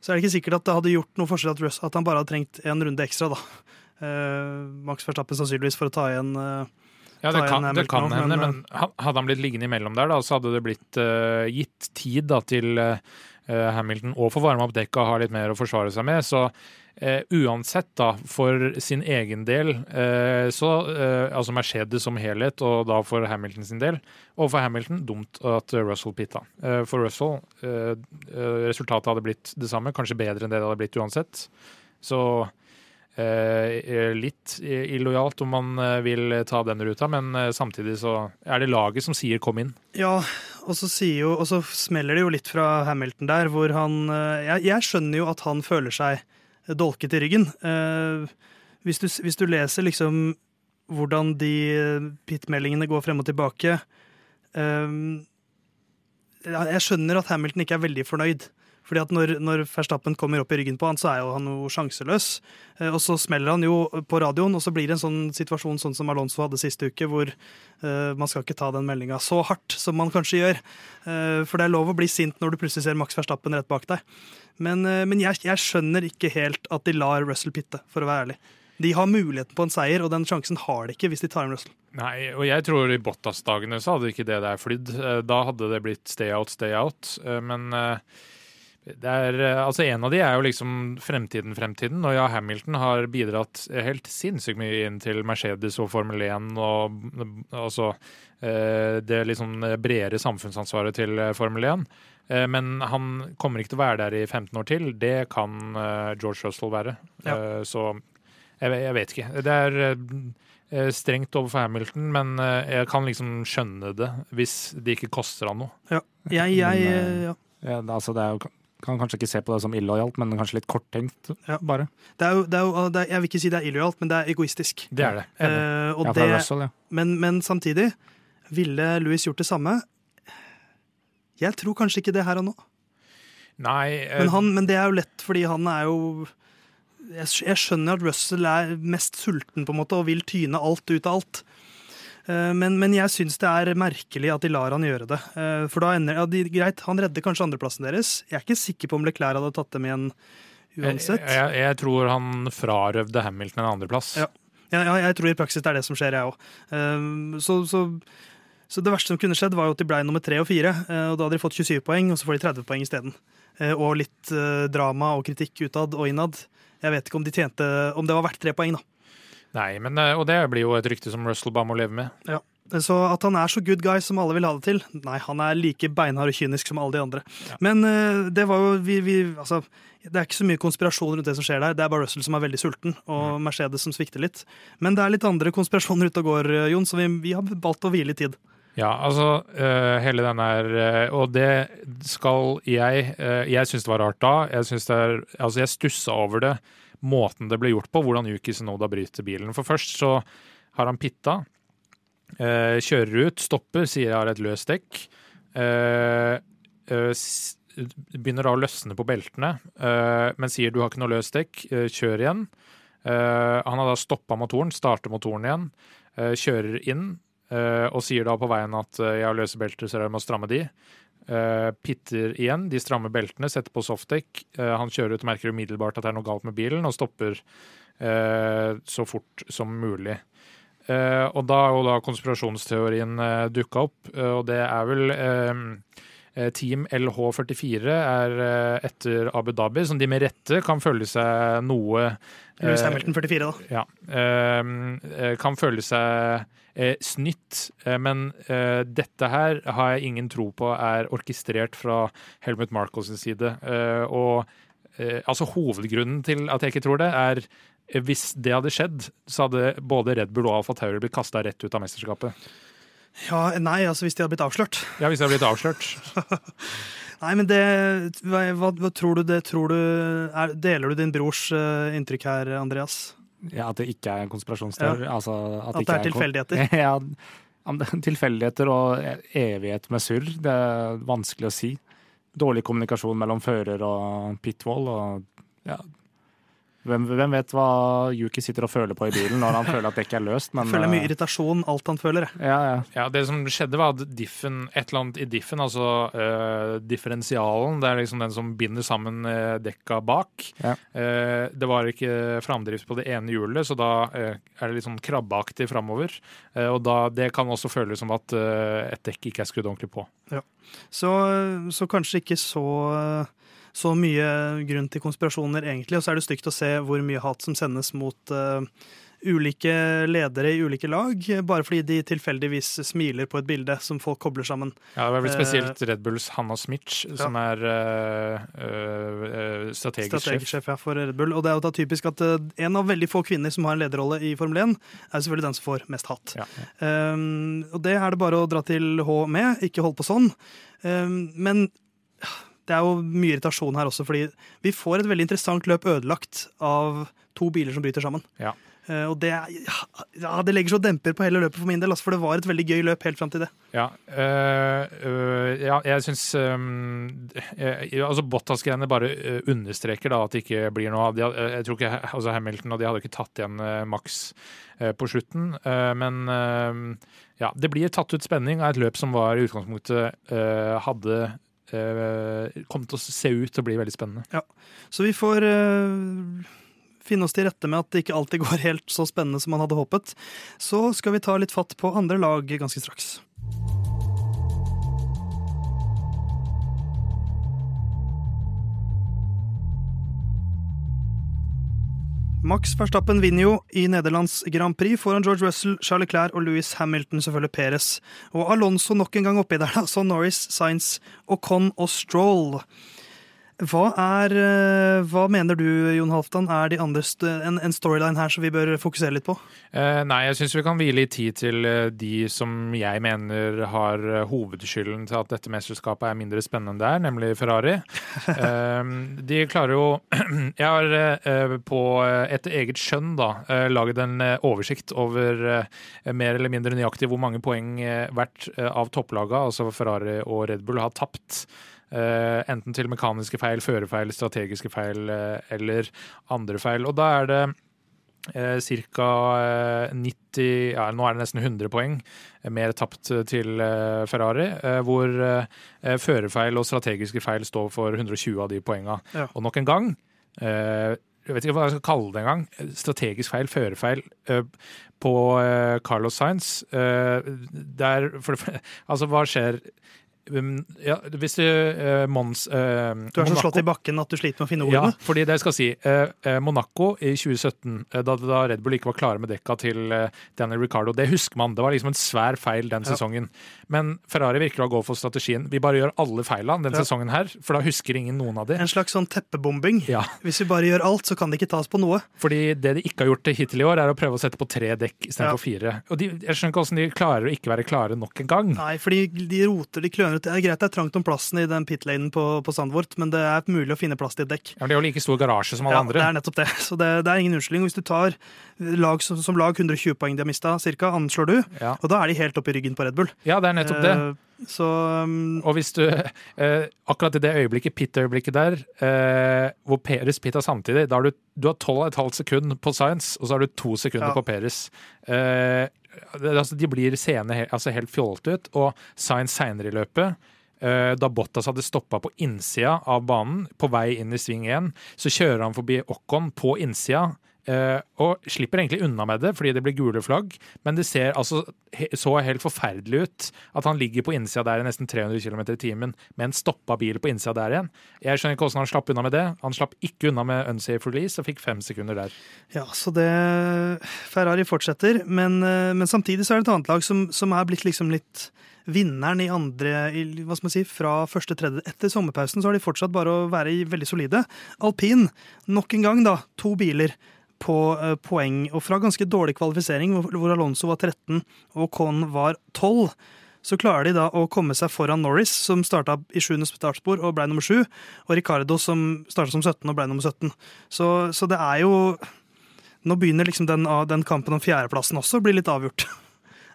så er det ikke sikkert at det hadde gjort noe forskjell at, Russ, at han bare hadde trengt en runde ekstra, da. Uh, Max Verstappen sannsynligvis for å ta igjen eh, ja, det kan, det kan hende, men, men hadde han blitt liggende imellom der, da, så hadde det blitt uh, gitt tid da, til uh, Hamilton å få varme opp dekka og ha litt mer å forsvare seg med. Så uh, uansett, da, for sin egen del, eh, så eh, altså Mercedes som helhet, og da for Hamilton sin del, og for Hamilton, dumt at Russell pitta. Eh, for Russell, eh, eh, resultatet hadde blitt det samme, kanskje bedre enn det det hadde blitt uansett. Så eh, litt illojalt om man eh, vil ta den ruta, men eh, samtidig så er det laget som sier 'kom inn'. Ja, og så, jo, og så smeller det jo litt fra Hamilton der, hvor han eh, Jeg, jeg skjønner jo at han føler seg dolket i ryggen. Eh, hvis, du, hvis du leser liksom hvordan de pit-meldingene går frem og tilbake eh, Jeg skjønner at Hamilton ikke er veldig fornøyd. Fordi at når, når Verstappen kommer opp i ryggen på han, så er jo han jo sjanseløs. Eh, Og så smeller han jo på radioen, og så blir det en sånn situasjon sånn som Alonso hadde siste uke, hvor eh, man skal ikke ta den meldinga så hardt som man kanskje gjør. Eh, for det er lov å bli sint når du plutselig ser Max Verstappen rett bak deg. Men, eh, men jeg, jeg skjønner ikke helt at de lar Russell pitte, for å være ærlig. De har muligheten på en seier, og den sjansen har de ikke hvis de tar inn Russell. Nei, og jeg tror i Bottas-dagene så hadde ikke det der flydd. Da hadde det blitt stay out, stay out. Men er, eh, altså en av de er jo liksom fremtiden, fremtiden. Og ja, Hamilton har bidratt helt sinnssykt mye inn til Mercedes og Formel 1 og altså eh, det liksom bredere samfunnsansvaret til eh, Formel 1. Eh, Men han kommer ikke til å være der i 15 år til. Det kan George Russell være. Ja. Eh, Så jeg, jeg vet ikke. Det er strengt overfor Hamilton, men jeg kan liksom skjønne det hvis det ikke koster han noe. Jeg, jeg, Men, eh, ja. Ja, altså, det er jo, kan kanskje ikke se på det som illojalt, men kanskje litt korttenkt, Ja. bare. Det er jo, det er jo, det er, jeg vil ikke si det er illojalt, men det er egoistisk. Det er det. Eh, og Ja, Russell, ja. men, men samtidig, ville Louis gjort det samme? Jeg tror kanskje ikke det her og nå. Nei, Uh, Men, han, men det er jo lett, fordi han er jo jeg, jeg skjønner at Russell er mest sulten på en måte og vil tyne alt ut av alt. Eh, Men, men jeg syns det er merkelig at de lar han gjøre det. Eh, For da ender, ja, de, Greit, han redder kanskje andreplassen deres. Jeg er ikke sikker på om Leclerc hadde tatt dem igjen uansett. Jeg, jeg, jeg tror han frarøvde Hamilton en andreplass. Ja. Ja, ja, jeg tror i praksis det er det som skjer, jeg òg. Så, så, så det verste som kunne skjedd, var jo at de ble nummer tre og fire. eh, Og da hadde de fått 27 poeng, og så får de 30 poeng isteden. Eh, Og litt eh, drama og kritikk utad og innad. Jeg vet ikke om de tjente Om det var verdt tre poeng, da. Nei, men, eh, og det blir jo et rykte som Russell bare må leve med. Ja. Så at han er så good guy som alle vil ha det til Nei, han er like beinhard og kynisk som alle de andre. Ja. Men eh, det var jo vi, vi, altså, Det er ikke så mye konspirasjon rundt det som skjer der. Det er bare Russell som er veldig sulten, og Mercedes som svikter litt. Men det er litt andre konspirasjoner ute og går, eh, Jon, så vi, vi har valgt å hvile i tid. Ja, altså hele den her Og det skal jeg Jeg syns det var rart da. Jeg synes det er, altså jeg stussa over det. Måten det ble gjort på, hvordan Yuki Sunoda bryter bilen. For først så har han pitta. eh, kjører ut, stopper, sier jeg har et løst dekk. eh, eh, begynner da å løsne på beltene, men sier du har ikke noe løst dekk, kjør igjen. Han har da stoppa motoren, starter motoren igjen, kjører inn. og sier da på veien at jeg har løse belter, så jeg må stramme de. Eh, pitter igjen, de strammer beltene, setter på softdekk. Eh, han kjører ut og merker umiddelbart at det er noe galt med bilen, og stopper eh, så fort som mulig. Og da er jo da konspirasjonsteorien uh, dukka opp, og det er vel Team LH44 er eh, etter Abu Dhabi, som de med rette kan føle seg noe Louis eh, Hamilton 44, da. ja, eh, eh, kan føle seg eh, snytt, eh, men eh, dette her har jeg ingen tro på er orkestrert fra Helmut Markles side. Eh, og eh, altså hovedgrunnen til at jeg ikke tror det, er eh, hvis det hadde skjedd, så hadde både Red Bull og Alfa Tauri blitt kasta rett ut av mesterskapet. Ja, nei, altså hvis de hadde blitt avslørt. Ja, hvis de hadde blitt avslørt. Nei, men det Hva, hva, tror du det tror du er, Deler du din brors uh, inntrykk her, Andreas? Ja, At det ikke er en konspirasjonsteori? Altså, At at det er ikke tilfeldigheter? ja, om det er tilfeldigheter og evighet med surr, det er vanskelig å si. Dårlig kommunikasjon mellom fører og pitwall. Og, ja. Hvem, hvem vet hva Yuki sitter og føler på i bilen når han føler at dekket er løst, men Føler mye eh, irritasjon, alt han føler. ja, ja. Ja, Det som skjedde, var at diffen, et eller annet i diffen, altså uh, differensialen, det er liksom den som binder sammen eh, dekka bak. Ja. uh, det var ikke framdrift på det ene hjulet, så da uh, er det litt sånn krabbeaktig framover. Og da, det kan også føles som at et dekk ikke er skrudd ordentlig på. Så, så kanskje ikke så, så mye grunn til konspirasjoner, egentlig. Og så er det stygt å se hvor mye hat som sendes mot uh, ulike ledere i ulike lag, bare fordi de tilfeldigvis smiler på et bilde som folk kobler sammen. Ja, Det var vel Eh, spesielt Red Bulls Hanna Smitch, som er uh, uh, strategisk, sjef. Ja, for Red Bull. Og det er jo da typisk at en av veldig få kvinner som har en lederrolle i Formel 1, er selvfølgelig den som får mest hat. Ja. Um, og det er det bare å dra til H med, ikke hold på sånn. Um, men det er jo mye irritasjon her også, fordi vi får et veldig interessant løp ødelagt av to biler som bryter sammen. Ja. Uh, og det, ja, det legger så demper på hele løpet for min del, altså, for det var et veldig gøy løp helt fram til det. Ja, øh, øh, ja jeg syns eh, altså Bottas-greiene bare øh, understreker da at det ikke blir noe av Jeg tror ikke altså Hamilton og de hadde ikke tatt igjen øh, Max øh, på slutten. øh, men ja, det blir tatt ut spenning av et løp som var i utgangspunktet øh, hadde øh, kom til å se ut å bli veldig spennende. Så vi får uh, finne oss til rette med at det ikke alltid går helt så spennende som man hadde håpet. Så skal vi ta litt fatt på andre lag ganske straks. Max Verstappen vinner jo i Nederlands Grand Prix foran George Russell, Charles Leclerc og Louis Hamilton, selvfølgelig Perez. Og Alonso nok en gang oppi der, da. Så Norris, Sainz, Ocon og Stroll. Hva, er, eh, hva mener du, Jon Halvdan, er en, en storyline her som vi bør fokusere litt på? Eh, nei, jeg syns vi kan hvile i tid til eh, de som jeg mener har eh, hovedskylden til at dette mesterskapet er mindre spennende enn det er, nemlig Ferrari. Eh, de klarer jo Jeg har eh, på et eget skjønn da laget en oversikt over mer eller mindre nøyaktig hvor mange poeng hvert av topplaga, altså Ferrari og Red Bull, har tapt. Eh, enten til mekaniske feil, førerfeil, strategiske feil eh, eller andre feil. Og da er det eh, ca. 90 ja, Nå er det nesten 100 poeng eh, mer tapt til eh, Ferrari, eh, hvor eh, førerfeil og strategiske feil står for 120 av de poenga. Ja. Og nok en gang eh, jeg vet ikke hva jeg skal kalle det engang. Strategisk feil, førerfeil eh, på eh, Carlos Sainz. Eh, der, for, altså, hva skjer? Um, ja, hvis du eh, Mons eh, Du er så slått i bakken at du sliter med å finne ordene? ja, fordi det jeg skal si. Eh, eh, Monaco i 2017, eh, da, da Red Bull ikke var klare med dekka til eh, Daniel Ricardo, det husker man. Det var liksom en svær feil den Ja. sesongen. Men Ferrari virker å gå for strategien. Vi bare gjør alle feilene den Ja. sesongen her, for da husker ingen noen av de. En slags sånn teppebombing. Ja, Hvis vi bare gjør alt, så kan det ikke tas på noe. fordi det de ikke har gjort hittil i år, er å prøve å sette på tre dekk istedenfor Ja. for fire. Og de, jeg skjønner ikke hvordan de klarer å ikke være klare nok en gang. Nei, fordi de roter, de kløner ut. Det er greit det er trangt om plassen i den pitlanen på, på Sandvort, men det er mulig å finne plass til et dekk. Ja, men Det er jo like stor garasje som alle Ja, andre. det er nettopp det. Så det, det er ingen unnskyldning. Hvis du tar lag som, som lag 120 poeng de har mista, ca., anslår du, Ja. og da er de helt oppe i ryggen på Red Bull. ja, det er nettopp det. Eh, Så um, Og hvis du, eh, akkurat i det øyeblikket, pit-øyeblikket der, eh, hvor Peres pitta samtidig, da har du, du har 12,5 sekund på Science, og så har du to sekunder Ja. på Peres. Altså, De blir seende altså helt fjollete ut. Og Sainz seinere i løpet, eh, da Bottas hadde stoppa på innsida av banen, på vei inn i sving 1, så kjører han forbi Ocon på innsida. Eh, og slipper egentlig unna med det fordi det blir gule flagg, men det ser altså så helt forferdelig ut at han ligger på innsida der i nesten 300 km i timen med en stoppa bil på innsida der igjen. Jeg skjønner ikke hvordan han slapp unna med det. Han slapp ikke unna med unsafe release og fikk fem sekunder der. Ja, så det Ferrari fortsetter, men, eh, men samtidig så er det et annet lag som, som er blitt liksom litt vinneren i andre hva skal man si, Fra første tredje etter sommerpausen så har de fortsatt bare å være veldig solide. Alpin, nok en gang, da. To biler på eh, poeng, og fra ganske dårlig kvalifisering, hvor, Alonso var 13 og Con var 12. Så klarer de da å komme seg foran Norris, som starta i sjuende startspor og ble nummer sju, og Ricardo, som starta som 17 og ble nummer 17. Så, så det er jo Nå begynner liksom den, den kampen om fjerdeplassen også å bli litt avgjort.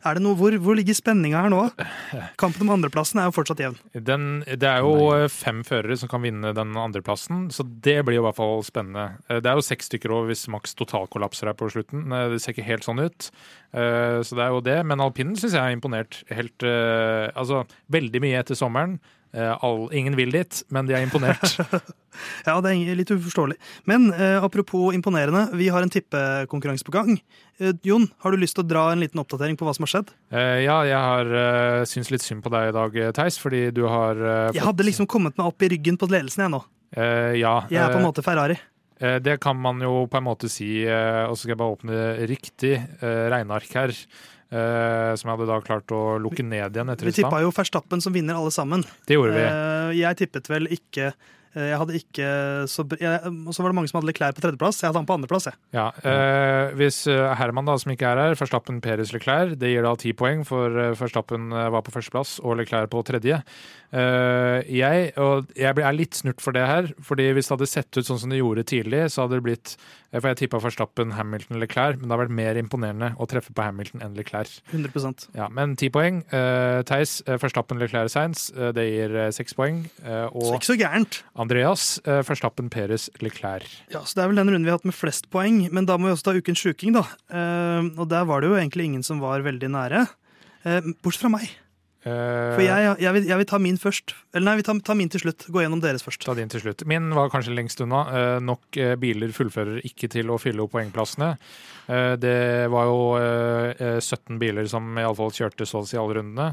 Er det noe, hvor, hvor ligger spenninga her nå? Kampen om andreplassen er jo fortsatt jevn. Den, det er jo eh, fem førere som kan vinne den andreplassen, så det blir jo i hvert fall spennende. Eh, Det er jo seks stykker over hvis Max totalkollapser her på slutten. Eh, Det ser ikke helt sånn ut. Eh, Så det er jo det. Men alpinen syns jeg er imponert. Helt, altså, veldig mye etter sommeren. Eh, All, ingen vil dit, men de er imponert. Ja, det er litt uforståelig. Men eh, apropos imponerende, vi har en tippekonkurranse på gang. Eh, Jon, har du lyst til å dra en liten oppdatering på hva som har skjedd? Eh, ja, jeg har eh, syns litt synd på deg i dag, Theis, fordi du har eh, Jeg hadde liksom kommet meg opp i ryggen på ledelsen, jeg nå. Eh, Ja. Jeg er på en eh, måte Ferrari. Eh, Det kan man jo på en måte si, eh, og så skal jeg bare åpne riktig eh, regneark her. Eh, Som jeg hadde da klart å lukke ned igjen etter Vi tippa jo Verstappen som vinner alle sammen. Det gjorde vi. Eh, Jeg tippet vel ikke eh, Jeg hadde ikke så jeg, Og så var det mange som hadde Leclerc på tredjeplass. Jeg hadde han på andreplass. jeg. Ja, eh, Hvis Herman, da, som ikke er her, Verstappen, Peres, Leclerc, det gir da ti poeng, for Verstappen var på førsteplass og Leclerc på tredje. Eh, jeg, og jeg er litt snurt for det her, fordi hvis det hadde sett ut sånn som det gjorde tidlig, så hadde det blitt eh, For jeg tippa Verstappen, Hamilton, Leclerc, men det har vært mer imponerende å treffe på Hamilton enn Leclerc. 100% Ja, men ti poeng. Uh, Theis, Verstappen, Leclerc, Sainz, det gir seks poeng. Og ikke så gærent. Andreas, uh, Verstappen, Peres, Leclerc. Ja, så Det er vel den runden vi har hatt med flest poeng, men da må vi også ta ukens sjuking, da. Og der var det jo egentlig ingen som var veldig nære. Bortsett fra meg. Eh, For jeg, jeg, vil, jeg vil ta min først. Eller nei, vi tar, ta min til slutt. Gå gjennom deres først. Ta din til slutt. Min var kanskje lengst unna. Eh, nok eh, biler fullfører ikke til å fylle opp poengplassene. Eh, det var jo eh, eh, 17 biler som iallfall kjørte så å si alle rundene.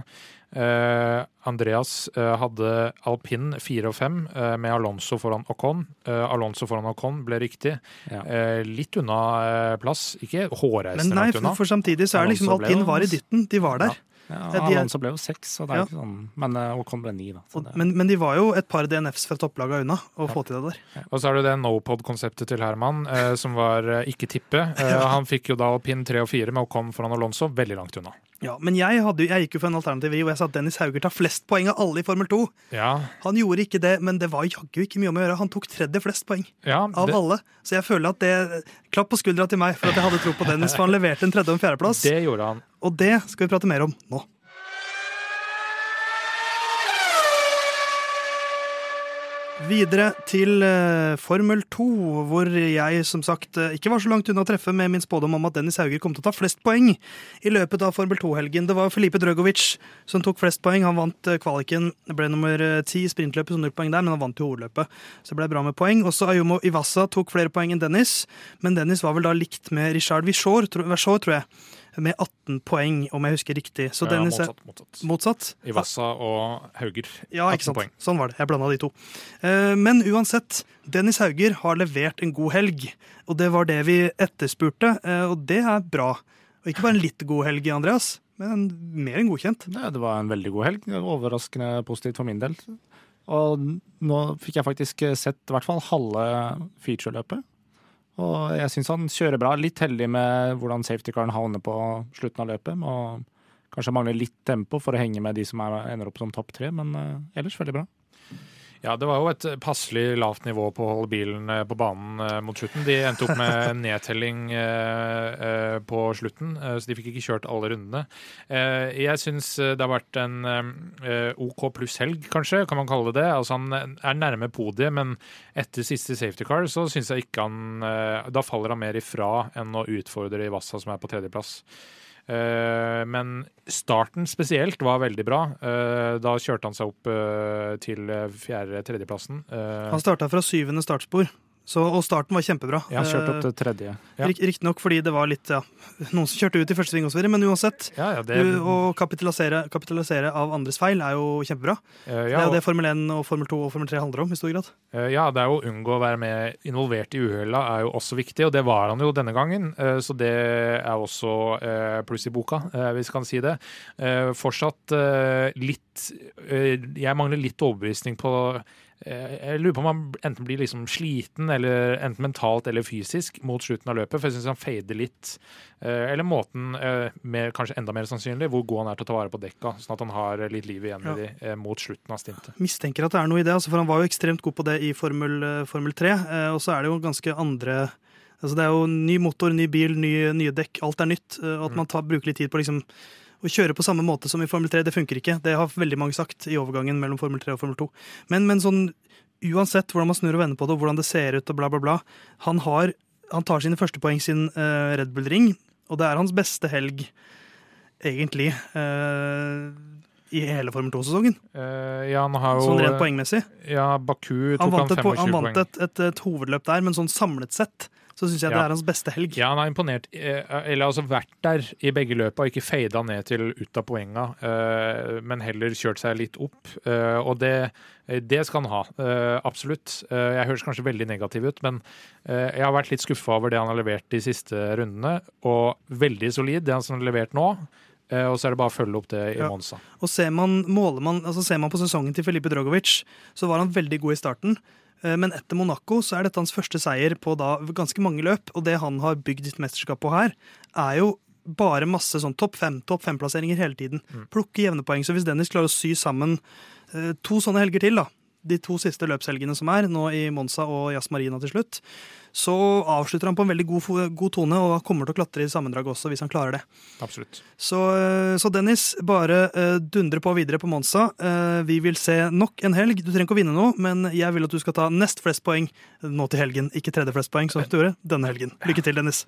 Eh, Andreas eh, hadde alpin 4 og 5 eh, med Alonso foran Ocon. Eh, Alonso foran Ocon ble riktig. Ja. Eh, litt unna eh, plass. Ikke Men hårreisende nei, unna. for, nei, for samtidig så er det liksom alpin var i dytten. De var der. Ja, Ja, de er- Alonso ble jo seks, så det er Ja. ikke sånn. men uh, Ocon ble ni, da. Så det, men, men de var jo et par DNFs fra topplaga unna å få til det der. Og så er det det no-pod-konseptet til Herman, eh, som var eh, ikke tippe. Eh, Han fikk jo da pin 3 og 4 med Ocon foran Alonso, veldig langt unna. Ja, Men jeg, hadde, jeg gikk jo for en alternativ vri, og jeg sa at Dennis Hauger tar flest poeng av alle i Formel 2. Ja, Han gjorde ikke det, men det var jaggu ikke mye om å gjøre. Han tok tredje flest poeng ja av alle. Så jeg føler at det Klapp på skuldra til meg for at jeg hadde tro på Dennis, for han leverte en tredje og en fjerdeplass. det gjorde han. Og det skal vi prate mer om nå. Videre til eh, Formel 2, hvor jeg som sagt eh, ikke var så langt unna å treffe med min spådom om at Dennis Hauger kom til å ta flest poeng i løpet av Formel 2-helgen. Det var Felipe Drøgovic som tok flest poeng. Han vant eh, kvaliken, ble nummer ti i sprintløpet, så null poeng der, men han vant jo hovedløpet. Så det ble bra med poeng. Også Ayumo Iwasa tok flere poeng enn Dennis, men Dennis var vel da likt med Richard Vichor, tror jeg, med 18 poeng, om jeg husker riktig. Så Ja, Dennis er motsatt, motsatt. motsatt. Ivassa og Hauger. Ja, 18 ikke sant. poeng. Sånn var det. Jeg blanda de to. Eh, Men uansett, Dennis Hauger har levert en god helg. Og det var det vi etterspurte, eh, og det er bra. Og ikke bare en litt god helg, Andreas, men mer enn godkjent. ja, det var en veldig god helg. Overraskende positivt for min del. Og nå fikk jeg faktisk sett i hvert fall halve featureløpet. Og jeg syns han kjører bra. Litt heldig med hvordan safety-caren havner på slutten av løpet. Og kanskje mangler litt tempo for å henge med de som er, ender opp som topp tre, men eh, ellers veldig bra. Ja, det var jo et passelig lavt nivå på å holde bilen eh, på banen eh, mot slutten. De endte opp med nedtelling eh, på slutten, så de fikk ikke kjørt alle rundene. Eh, Jeg syns det har vært en eh, OK pluss helg, kanskje, kan man kalle det. Altså Han er nærme podiet, men etter siste safety car så syns jeg ikke han Da faller han mer ifra enn å utfordre Ivassa, som er på tredjeplass. Eh, men starten spesielt var veldig bra. Eh, da kjørte han seg opp eh, til fjerde-tredjeplassen. Han starta fra syvende startspor. Så, og starten var kjempebra. Ja, kjørt opp til tredje. Ja. Riktignok fordi det var litt ja, noen som kjørte ut i første sving osv., men uansett. Ja, ja, det... Å kapitalisere, kapitalisere, av andres feil er jo kjempebra. Uh, det er jo det Formel 1 og Formel 2 og Formel 3 handler om i stor grad. Uh, ja, det er jo å unngå å være med involvert i uhella er jo også viktig, og det var han jo denne gangen. Uh, så det er også pluss i boka, hvis vi kan si det. fortsatt litt Jeg mangler litt overbevisning på Eh, jeg lurer på om han enten blir liksom sliten, eller enten mentalt eller fysisk, mot slutten av løpet. For jeg syns han fader litt. Eh, eller måten, eh, mer, kanskje enda mer sannsynlig, hvor god han er til å ta vare på dekka. Sånn at han har litt liv igjen ja. de, mot slutten av stintet. Mistenker at det er noe i det, altså, for han var jo ekstremt god på det i Formel, Formel 3. Og så er det jo ganske andre altså Det er jo ny motor, ny bil, nye, nye dekk. Alt er nytt. At man tar, bruker litt tid på liksom å kjøre på samme måte som i Formel 3, det funker ikke. Det har veldig mange sagt i overgangen mellom Formel 3 og Formel 2. Men, men sånn uansett hvordan man snur og vender på det, og hvordan det ser ut og bla, bla, bla Han, har, han tar sine første poeng sin uh, Red Bull-ring, og det er hans beste helg, egentlig. Uh, i hele Formel 2-sesongen. Uh, ja, han har jo Sånn rent poengmessig. Ja, Baku tok han, vant han 25 poeng. Han vant et, et, et, hovedløp der, men sånn samlet sett så syns jeg ja. det er hans beste helg. Ja, han har imponert. Eh, eller altså vært der i begge løpa, ikke fada ned til ut av poenga, eh, men heller kjørt seg litt opp. Eh, og det, det skal han ha. Absolutt. Jeg høres kanskje veldig negativ ut, men jeg har vært litt skuffa over det han har levert de siste rundene, og veldig solid, det han har levert nå. Og så er det bare å følge opp det i ja. Monza. Og ser man, man, altså ser man på sesongen til Felipe Drogovic, så var han veldig god i starten. Eh, men etter Monaco så er dette hans første seier på da ganske mange løp. Og det han har bygd sitt mesterskap på her, er jo bare masse sånn topp fem, topp fem-plasseringer hele tiden. Mm. Plukke jevne poeng. Så hvis Dennis klarer å sy sammen eh, to sånne helger til, da, de to siste løpshelgene som er, nå i Monza og Jazz Marina til slutt, så avslutter han på en veldig god, god tone og kommer til å klatre i sammendraget også, hvis han klarer det. Absolutt. Så, eh, så Dennis, bare uh, dundre på videre på Monza. Uh, vi vil se nok en helg. Du trenger ikke å vinne noe, men jeg vil at du skal ta nest flest poeng nå til helgen, ikke tredje flest poeng, som du gjorde denne helgen. Lykke til, Dennis.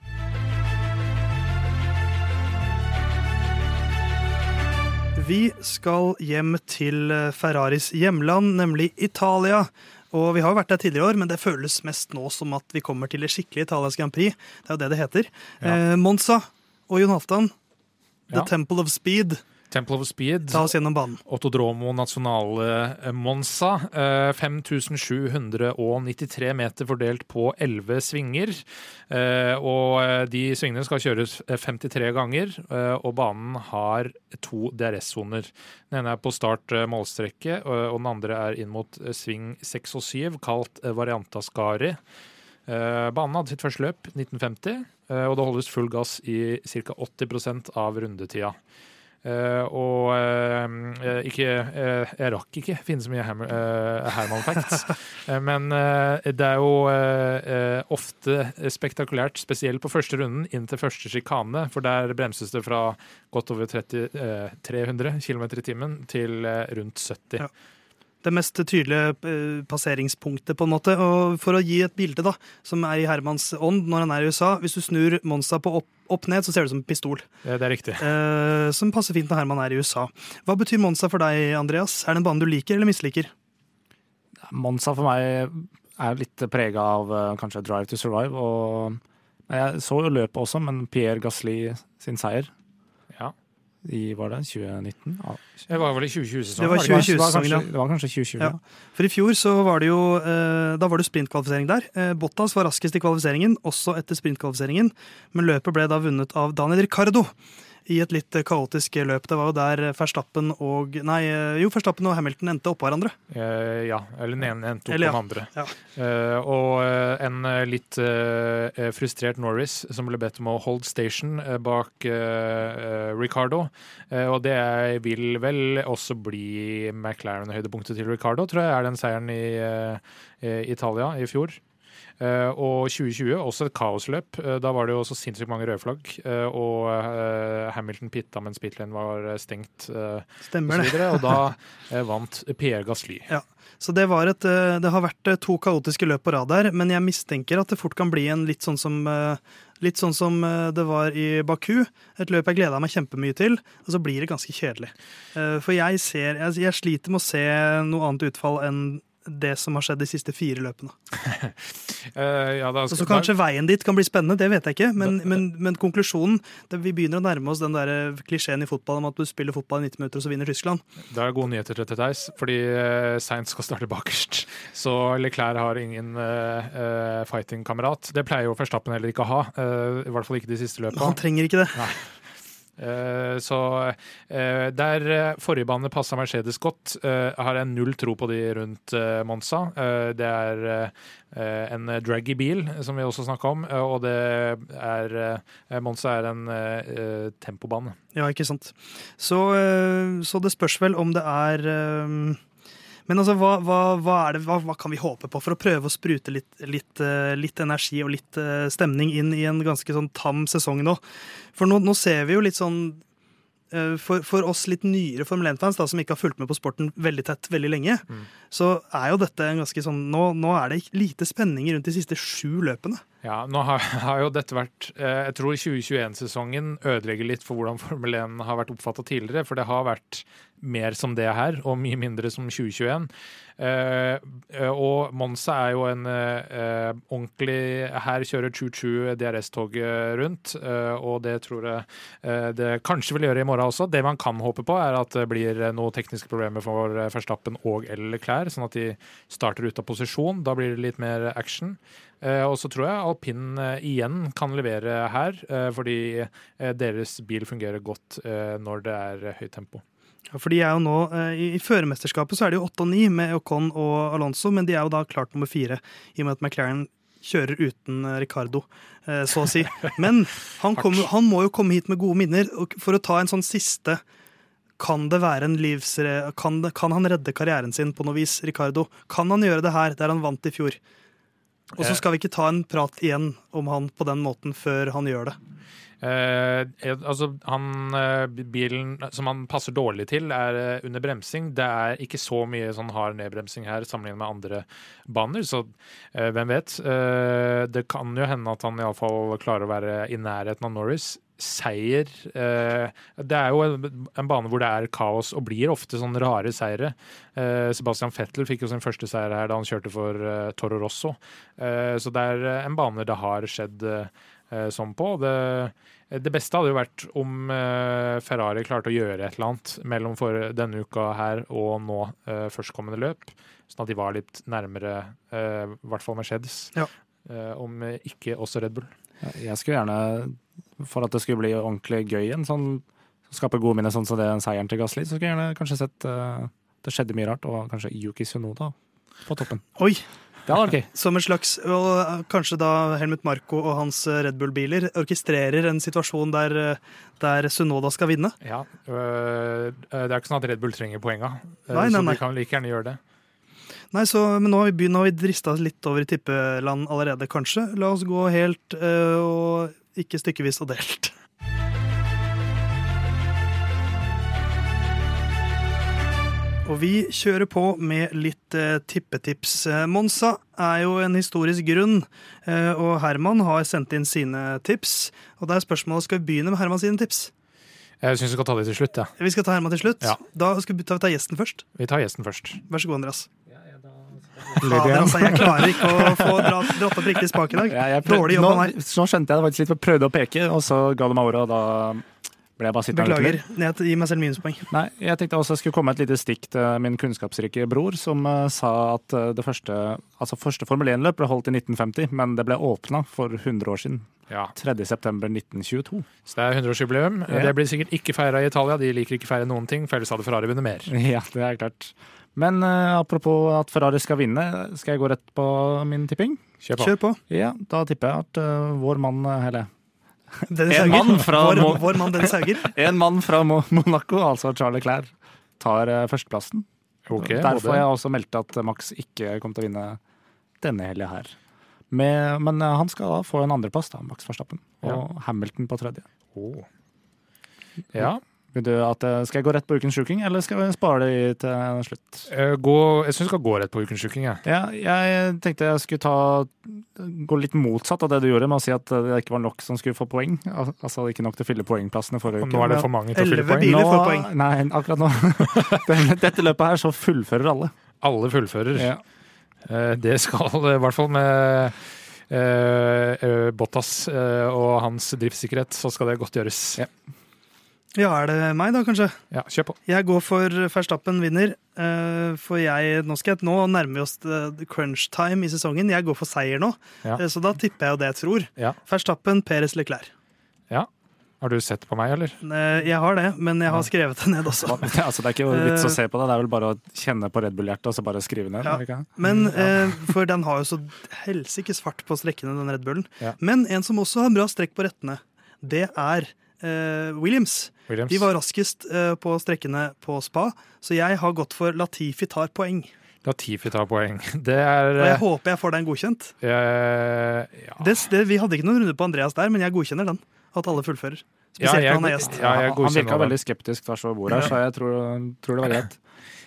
Vi skal hjem til Ferraris hjemland, nemlig Italia. Og Vi har vært der tidligere i år, men det føles mest nå som at vi kommer til det skikkelige Italias Grand Prix. Det er jo det det heter. Ja. Eh, Monza og Jon Halvdan, The ja. Temple of Speed. Temple of Speed. Ta oss gjennom banen. Autodromo Nasjonale eh, Monza. 5793 eh, meter fordelt på 11 svinger. Eh, og de svingene skal kjøres 53 ganger, og banen har to DRS-soner. Den ene er på start målstrekke, og den andre er inn mot sving 6 og 7, kalt Varianta Skari. Banen hadde sitt første løp 1950, og det holdes full gass i ca. 80% av rundetida. Uh, og uh, ikke uh, Jeg rakk ikke finne så mye Herman facts. men det er jo ofte spektakulært, spesielt på første runden, inn til første sjikane. For der bremses det fra godt over 30, 300 km i timen til rundt 70. Ja det mest tydelige eh, passeringspunktet, på en måte. Og for å gi et bilde da, som er i Hermans ånd når han er i USA Hvis du snur Monza på opp, opp ned, så ser det ut som en pistol. Ja, det er riktig. Eh, som passer fint når Herman er i USA. Hva betyr Monza for deg, Andreas? Er det en bane du liker eller misliker? Monza for meg er litt prega av eh, kanskje Drive to Survive. og Jeg så jo løpet også, men Pierre Gasli sin seier i var det 2019? Ja. Det var vel i 2020-sesongen? Det var 2020-sesongen, ja. Det var kanskje 2020, ja. ja. For i fjor så var det jo eh, Da var det sprintkvalifisering der. Eh, Bottas var raskest i kvalifiseringen, også etter sprintkvalifiseringen, men løpet ble da vunnet av Daniel Ricardo i et litt kaotisk løp. Det var jo der Verstappen og Nei, jo, Verstappen og Hamilton endte oppå hverandre. Eh, ja, eller den ene endte oppå den andre. Ja. Eh, og eh, en eh, litt eh, frustrert Norris som ble bedt om å hold station eh, bak Ricardo. og det vil vel også bli McLaren-høydepunktet til Ricardo, tror jeg er den seieren i Italia i fjor. Eh, og 2020, også et kaosløp. Eh, da var det jo også sinnssykt mange røde flagg. eh, og Hamilton pitta mens pitlane var stengt. Stemmer og, det. og da vant Pierre Gasly. Så det, var et, det har vært to kaotiske løp på rad der, men jeg mistenker at det fort kan bli en litt sånn som, litt sånn som det var i Baku. Et løp jeg gleda meg kjempemye til, og så blir det ganske kjedelig. For jeg, ser, jeg, jeg sliter med å se noe annet utfall enn det som har skjedd de siste fire løpene. uh, ja, da skal- så kanskje veien dit kan bli spennende, det vet jeg ikke. Men, men, men konklusjonen det, Vi begynner å nærme oss den der eh, klisjeen i fotball om at du spiller fotball i 90 minutter, og så vinner Tyskland. Det er gode nyheter til Theis, fordi uh, Sainz skal starte bakerst. Så Leclerc har ingen uh, fighting-kamerat. Det pleier jo Verstappen heller ikke å ha. Uh, I hvert fall ikke de siste løpene. Han trenger ikke det. Eh, så eh, der eh, forrige bane passa Mercedes godt, eh, har jeg null tro på de rundt eh, Monza. Eh, det er eh, en draggy bil, som vi også snakka om, eh, og det er eh, Monza er en eh, tempobane. Ja, ikke sant. Så, så det spørs vel om det er Men altså, hva, hva, hva, er det, hva, kan vi håpe på for å prøve å sprute litt, litt, øh, litt energi og litt øh, stemning inn i en ganske sånn tam sesong nå? For nå, nå ser vi jo litt sånn øh, for, for oss litt nyere Formel 1-fans som ikke har fulgt med på sporten veldig tett veldig lenge, Mm. så er jo dette en ganske sånn nå, nå er det lite spenning rundt de siste sju løpene. Ja, nå har, har jo dette vært eh, Jeg tror 2021-sesongen ødelegger litt for hvordan Formel 1 har vært oppfatta tidligere. For det har vært mer som det her, og mye mindre som 2021. Eh, eh, og Monza er jo en uh, ordentlig Her kjører Choo-Choo DRS-toget rundt, uh, og det tror jeg det kanskje vil gjøre i morgen også. Det man kan håpe på, er at det blir noen tekniske problemer for Verstappen og Leclerc, sånn at de starter ut av posisjon. Da blir det litt mer action. Og så tror jeg alpin igjen kan levere her, fordi deres bil fungerer godt når det er høyt tempo. Ja, for de er jo nå, eh, I, førermesterskapet så er det jo 8 og 9 med Ocon og Alonso, men de er jo da klart nummer fire, i og med at McLaren kjører uten eh, Ricardo, eh, så å si. Men han, kom, han må jo komme hit med gode minner. For å ta en sånn siste Kan det være en livsre... Kan, det, kan han redde karrieren sin på noe vis, Ricardo? Kan han gjøre det her, der han vant i fjor? Og så skal vi ikke ta en prat igjen om han på den måten før han gjør det. Eh, altså, han, eh, bilen som han passer dårlig til, er eh, under bremsing. Det er ikke så mye sånn hard nedbremsing her sammenlignet med andre baner, så hvem vet. Det kan jo hende at han iallfall klarer å være i nærheten av Norris. Seier Det er jo en, en bane hvor det er kaos, og blir ofte sånne rare seire. Sebastian Fettel fikk jo sin første seier her da han kjørte for Toro Rosso. Så det er en bane det har skjedd eh, sånn på. Det, det beste hadde jo vært om eh, Ferrari klarte å gjøre et eller annet mellom for denne uka her og nå eh, førstkommende løp, sånn at de var litt nærmere eh, i hvert fall Mercedes. Ja. Eh, om ikke også Red Bull. Jeg skulle gjerne, for at det skulle bli ordentlig gøy igjen, sånn, skape gode minner sånn som det seieren til Gasli, så skulle jeg gjerne kanskje sett eh, det skjedde mye rart, og kanskje Yuki Sunoda på toppen. Oi! Det hadde vært gøy. Som en slags, og eh, Kanskje da Helmut Marko og hans eh, Red Bull-biler orkestrerer en situasjon der, eh, der Sunoda skal vinne. Ja, øh, det er ikke sånn at Red Bull trenger poenga, nei, Nei, nei, så de kan like gjerne gjøre det. Nei, så, Men nå har vi, begynt, nå har vi drista litt over i tippeland allerede, kanskje. La oss gå helt øh, og ikke stykkevis og delt. Og vi kjører på med litt eh, tippetips. Monsa er jo en historisk grunn, eh, og Herman har sendt inn sine tips. Og det er spørsmålet, Skal vi begynne med Herman sine tips? Jeg syns vi skal ta det til slutt. Ja. Vi skal ta Herman til slutt. Ja. Da skal vi ta, ta gjesten først. Vi tar gjesten først. Vær så god, Andreas. Fader, altså, jeg klarer ikke å få dra- dratt opp riktig spak i dag. Ja, prøv- Dårlig jobb av meg. nå skjønte jeg det faktisk litt, for jeg prøvde å peke, og så ga det meg ordet, og da ble jeg bare sittende her Beklager. Gi. Meg selv minuspoeng. Nei, jeg tenkte også jeg skulle komme med et lite stikk til min kunnskapsrike bror, som eh, sa at eh, det første, altså første Formel 1-løp ble holdt i 1950, men det ble åpna for 100 år siden. Ja. 3.9.1922. Så det er 100-årsjubileum. Ja. Det blir sikkert ikke feira i Italia. De liker ikke feire noen ting, for ellers hadde Ferrari vunnet mer. Ja, det er klart. Men uh, apropos at Ferrari skal vinne, skal jeg gå rett på min tipping? Kjør på. Kjør på. Ja, da tipper jeg at uh, vår mann, hele eller Dennis En Hauger. mann fra vår, vår mann Dennis Hauger. en mann fra Monaco, altså Charlie Clair, tar eh, førsteplassen. Okay, Derfor har jeg også meldt at Max ikke kommer til å vinne denne helga her. Med, men eh, han skal da få en andreplass, da, Max Verstappen. Og Hamilton på tredje. Oh. Ja. Vil du at, eh, skal jeg gå rett på ukens sjuking, eller skal vi spare det til slutt? Eh, Gå, jeg syns vi skal gå rett på ukens sjuking. jeg. Ja, jeg tenkte jeg skulle ta, gå litt motsatt av det du gjorde, med å si at det ikke var nok som skulle få poeng. Altså ikke nok til å fylle poengplassene forrige uke. nå er det for mange til å fylle Elleve poeng. biler får poeng. Nei, akkurat nå. Dette løpet her så fullfører alle. Alle fullfører. Ja. Eh, Det skal i hvert fall med Bottas eh, og hans driftssikkerhet, så skal det godt gjøres. Ja. Ja, er det meg da, kanskje? Ja, kjør på. Jeg går for Verstappen vinner. eh, For jeg, nå, skal jeg, nå nærmer vi oss eh, crunch time i sesongen. Jeg går for seier nå, Ja. Eh, så da tipper jeg jo det jeg tror. Ja. Verstappen, Peres, Leclerc. ja. Har du sett på meg, eller? Jeg har det, men jeg har skrevet det ned også. Altså, det er ikke vits å se på det, det er vel bare å kjenne på Red Bull-hjertet og så bare skrive ned. Ja. Men, ja. For den har jo så helsikes fart på strekkene, den Red Bullen. Men en som også har bra strekk på rettene, det er Williams. Williams? De var raskest eh, på strekkene på spa, så jeg har gått for Latifi tar poeng. Latifi tar poeng. Det er Og jeg håper jeg får den godkjent. Uh, ja. Det, det, vi hadde ikke noen runde på Andreas der, men jeg godkjenner den. At alle fullfører. Ja, Spesielt jeg- når han er gjest. Ja, jeg han virka veldig skeptisk tvers over bordet her, så jeg tror, tror det var greit.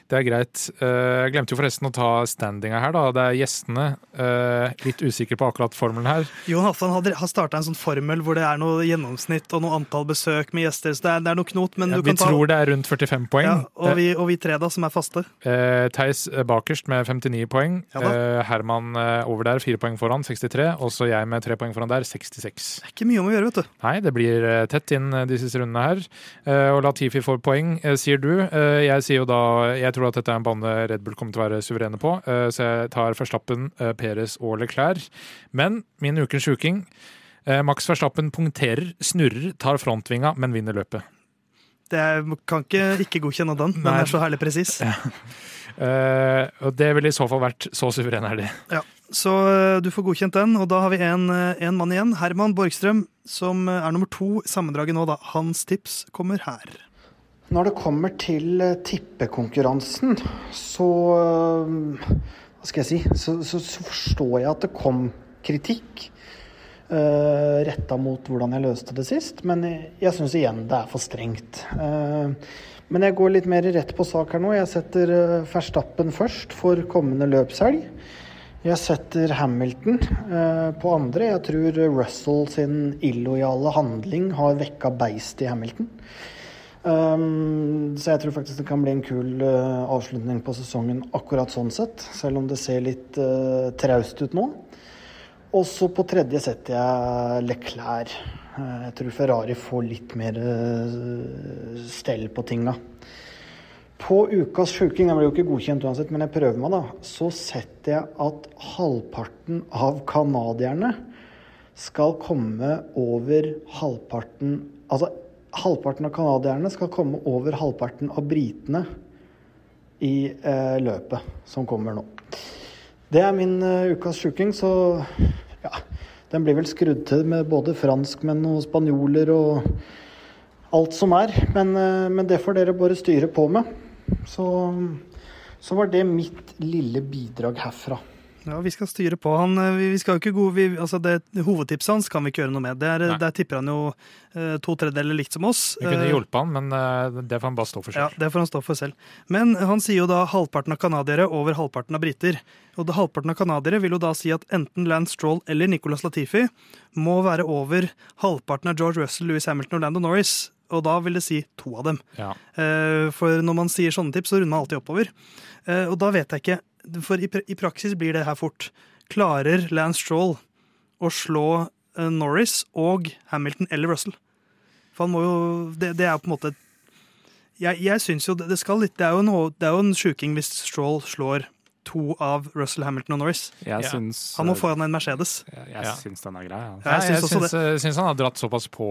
Det er greit. Eh, Jeg glemte jo forresten å ta standinga her, da. Det er gjestene. eh, Litt usikre på akkurat formelen her. Jon Halvdan har, starta en sånn formel hvor det er noe gjennomsnitt og noe antall besøk med gjester. Så det er, det er noe knot, men Ja, du kan ta Vi tror det er rundt 45 poeng. ja, og, vi, og vi tre, da, som er faste. Eh, Theis eh, bakerst med 59 poeng. Ja eh, Herman over der, fire poeng foran, 63. Og så jeg med tre poeng foran der, 66. Det er ikke mye om å gjøre, vet du. Nei, det blir tett inn de siste rundene her. Eh, Og Latifi får poeng, sier du. Jeg sier jo da Jeg tror at dette er en bane Red Bull kommer til å være suverene på, eh, så jeg tar Verstappen, Peres Perez og Leclerc. Men min ukens sjuking eh, Max Verstappen punkterer, snurrer, tar frontvinga, men vinner løpet. Det er, kan ikke ikke godkjenne den. Den er så herlig presis. Eh, Og det ville i så fall vært så suveren er de. Ja. Så eh, du får godkjent den, og da har vi en, eh, en mann igjen. Herman Borgstrøm, som eh, er nummer to i sammendraget nå, da. Hans tips kommer her. Når det kommer til eh, tippekonkurransen, så eh, Hva skal jeg si? Så, så, så forstår jeg at det kom kritikk uh, retta mot hvordan jeg løste det sist, men jeg, jeg syns igjen det er for strengt. Uh, men jeg går litt mer rett på sak her nå. Jeg setter uh, Verstappen først for kommende løpshelg. Jeg setter Hamilton eh, på andre. Jeg tror Russell sin illojale handling har vekka beist i Hamilton. Um, så jeg tror faktisk det kan bli en kul uh, avslutning på sesongen akkurat sånn sett, selv om det ser litt uh, traust ut nå. Og så på tredje setter jeg Leclerc. Uh, jeg tror Ferrari får litt mer stell på tinga. På ukas sjuking, den blir jo ikke godkjent uansett, men jeg prøver meg, da. Så setter jeg at halvparten av canadierne skal komme over halvparten Altså halvparten av canadierne skal komme over halvparten av britene i eh, løpet som kommer nå. Det er min eh, ukas sjuking, så ja. Den blir vel skrudd til med både franskmenn og spanjoler og alt som er. Men, eh, men det får dere bare styre på med. Så, så var det mitt lille bidrag herfra. Ja, vi skal styre på. Han, eh, vi, vi skal jo ikke gode, vi, altså det, hovedtipset hans kan vi ikke gjøre noe med. Der, der tipper han jo eh, to tredjedeler likt som oss. Vi kunne Eh, hjulpet han, men eh, det får han bare stå for selv. Ja. Det får han stå for selv. Men han sier jo da halvparten av canadiere over halvparten av briter. Og det, halvparten av canadiere vil jo da si at enten Lance Stroll eller Nicolas Latifi må være over halvparten av George Russell, Louis Hamilton og Lando Norris. Og da vil det si to av dem. Ja. Eh, For når man sier sånne tips, så runder man alltid oppover. Eh, Og da vet jeg ikke, for i, i praksis blir det her fort. Klarer Lance Stroll å slå uh, Norris og Hamilton eller Russell? For han må jo Det, det er på en måte Jeg, jeg syns jo det, det skal litt Det er jo, noe, det er jo en sjuking hvis Stroll slår to av Russell, Hamilton og Norris. Jeg Ja. syns Han må foran en Mercedes. Jeg, jeg Ja. syns den er grei. Ja. Ja, jeg syns også syns, syns han har dratt såpass på.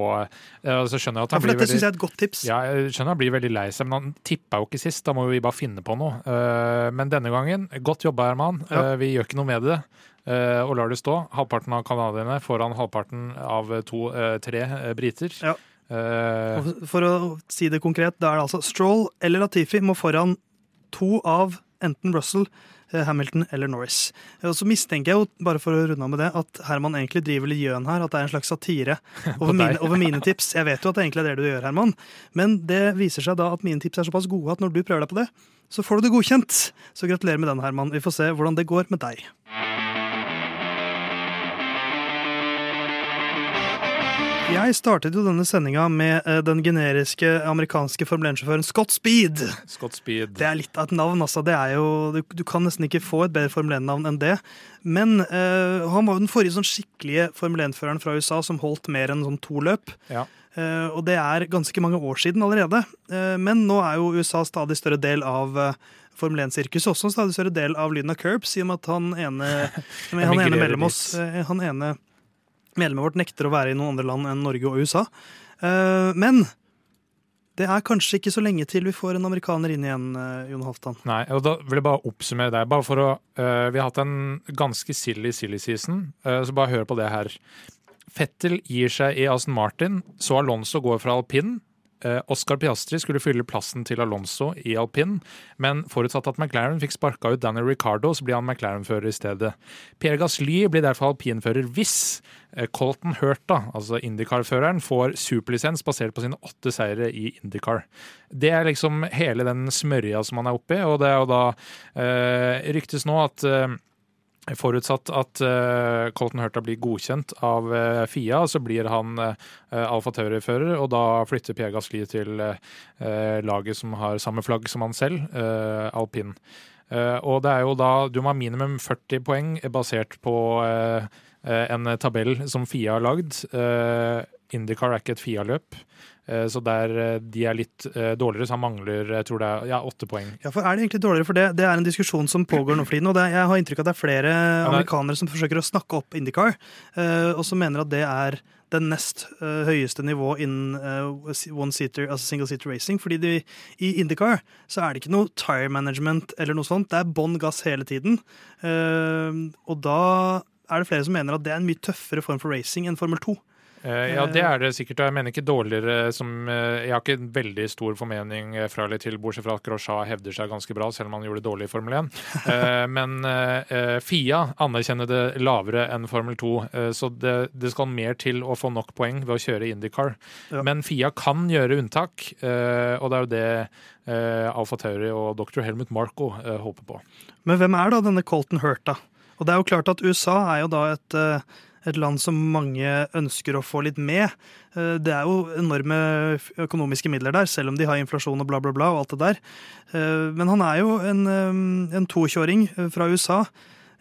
eh, så skjønner jeg at Ja, han for blir dette syns veldig jeg er et godt tips. Ja, jeg skjønner han blir veldig lei seg, men han tippa jo ikke sist. Da må vi bare finne på noe. Eh, Men denne gangen, godt jobba, Herman. Ja. Eh, Vi gjør ikke noe med det. eh, Og lar det stå. Halvparten av canadierne foran halvparten av to, tre eh, briter. Ja. Eh, For å si det konkret, da er det altså Stroll eller Latifi må foran to av enten Russell, Hamilton eller Norris. Og så mistenker jeg jo, bare for å runde av med det, at Herman egentlig driver litt gjøn her. At det er en slags satire over mine, over mine tips. Jeg vet jo at det egentlig er det du gjør, Herman. Men det viser seg da at mine tips er såpass gode at når du prøver deg på det, så får du det godkjent. Så gratulerer med den, Herman. Vi får se hvordan det går med deg. Jeg startet jo denne sendinga med eh, den generiske amerikanske Formel 1-sjåføren Scott Speed. Scott Speed. Det er litt av et navn, altså. Det er jo, du, du kan nesten ikke få et bedre Formel 1-navn enn det. Men uh, han var jo den forrige sånn skikkelige Formel 1-føreren fra USA som holdt mer enn sånn to løp. Ja. Uh, og det er ganske mange år siden allerede. Uh, men nå er jo USA stadig større del av Formel 1-sirkuset, også en stadig større del av lyden av Curbs, i og med at han ene, han ene mellom oss, han ene medlemmet vårt nekter å være i noen andre land enn Norge og USA. Eh, Men det er kanskje ikke så lenge til vi får en amerikaner inn igjen, eh, Jon Halvdan. Nei, og da vil jeg bare oppsummere deg. Bare for å, uh, vi har hatt en ganske silly silly season, uh, så bare hør på det her. Fettel gir seg i Aston Martin, så Alonso går fra alpin. Eh, Oscar Piastri skulle fylle plassen til Alonso i alpin, men forutsatt at McLaren fikk sparka ut Danny Ricardo, så blir han McLaren-fører i stedet. Pierre Gasly blir derfor alpinfører hvis eh, Colton Hurta, altså Indycar-føreren, får superlisens basert på sine åtte seire i Indycar. Det er liksom hele den smørja som han er oppi, og det er jo da eh, ryktes nå at eh, Forutsatt at uh, Colton Hurta blir godkjent av uh, FIA, så blir han uh, Alfa Tauri-fører, og da flytter Pierre Gasly til uh, laget som har samme flagg som han selv, uh, alpin. Eh, og det er jo da Du må ha minimum 40 poeng basert på eh, eh, en tabell som FIA har lagd. Eh, Indycar er ikke et FIA-løp, eh, så der eh, de er litt eh, dårligere, så han mangler jeg tror det er ja, åtte poeng. Ja, for Er det egentlig dårligere? For det, det er en diskusjon som pågår nå for tiden. og det, Jeg har inntrykk av at det er flere ja, amerikanere som forsøker å snakke opp Indycar, og som mener at det er den nest høyeste nivå innen eh, one seater, altså single seater racing. fordi de, i Indycar så er det ikke noe tire management eller noe sånt. Det er bånn gass hele tiden. Og da er det flere som mener at det er en mye tøffere form for racing enn Formel 2. Eh, Ja, det er det sikkert. og Jeg mener ikke dårligere som eh, Jeg har ikke en veldig stor formening eh, fra eller til, bortsett fra at Grosjean hevder seg ganske bra, selv om han gjorde det dårlig i Formel 1. Eh, Men Fia anerkjenner det lavere enn Formel 2, eh, så det, det skal mer til å få nok poeng ved å kjøre IndyCar. Ja. Men Fia kan gjøre unntak, og det er jo det Alfa Tauri og dr. Helmut Marko eh, håper på. Men hvem er da denne Colton Hurt, da? Og det er jo klart at USA er jo da et, et land som mange ønsker å få litt med. Eh, Det er jo enorme økonomiske midler der, selv om de har inflasjon og bla, bla, bla. og alt det der. Eh, Men han er jo en, eh, tokjøring fra USA.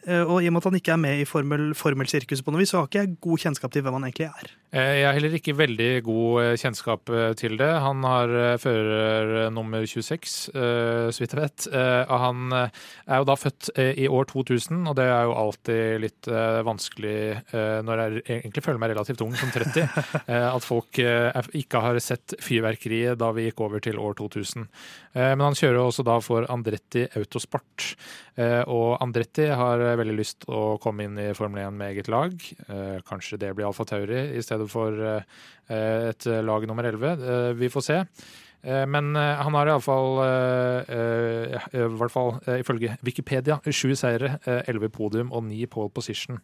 Og i og med at han ikke er med i formel, formelsirkuset på noe vis, så har ikke jeg god kjennskap til hvem han egentlig er. Eh, Jeg har heller ikke veldig god eh, kjennskap eh, til det. Han har fører nummer 26, eh, så vidt jeg vet. Han er jo da født i år 2000, og det er jo alltid litt vanskelig når jeg egentlig føler meg relativt ung, som 30, eh, at folk ikke har sett fyrverkeriet da vi gikk over til år 2000. Eh, Men han kjører også da for Andretti Autosport. Og Andretti har veldig lyst å komme inn i Formel 1 med eget lag. Kanskje det blir Alfa Tauri i stedet for eh, et lag nummer 11. Eh, Vi får se. Eh, Men han har iallfall, i hvert fall ifølge Wikipedia, sju seire, elleve podium og ni pole position.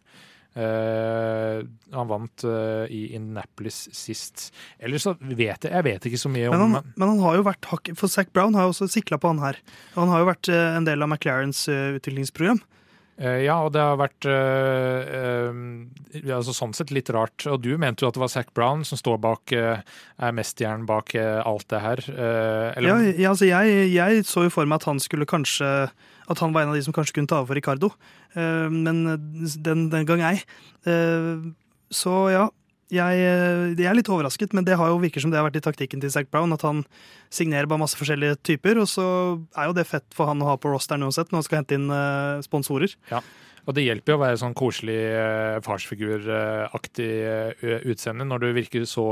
Uh, han vant uh, i Innapolis sist. Ellers så vet jeg Jeg vet ikke så mye om Men han, men han har jo vært For Zac Brown har jo også sikla på han her. Han har jo vært en del av McLarens utviklingsprogram. Eh, Ja, og det har vært eh, altså sånn sett litt rart. Og du mente jo at det var Zac Brown som står bak, eh, er mesterhjernen bak alt det her. Ja, ja, altså jeg, jeg så jo for meg at han skulle kanskje At han var en av de som kanskje kunne ta over for Ricardo. Men den, den gang ei. Så ja. Jeg, eh, jeg er litt overrasket, men det har jo virker som det har vært i taktikken til Zack Brown. At han signerer bare masse forskjellige typer, og så er jo det fett for han å ha på rosteren uansett når han skal hente inn sponsorer. Ja. og det hjelper jo å være sånn koselig eh, farsfiguraktig eh, utseende når du virker så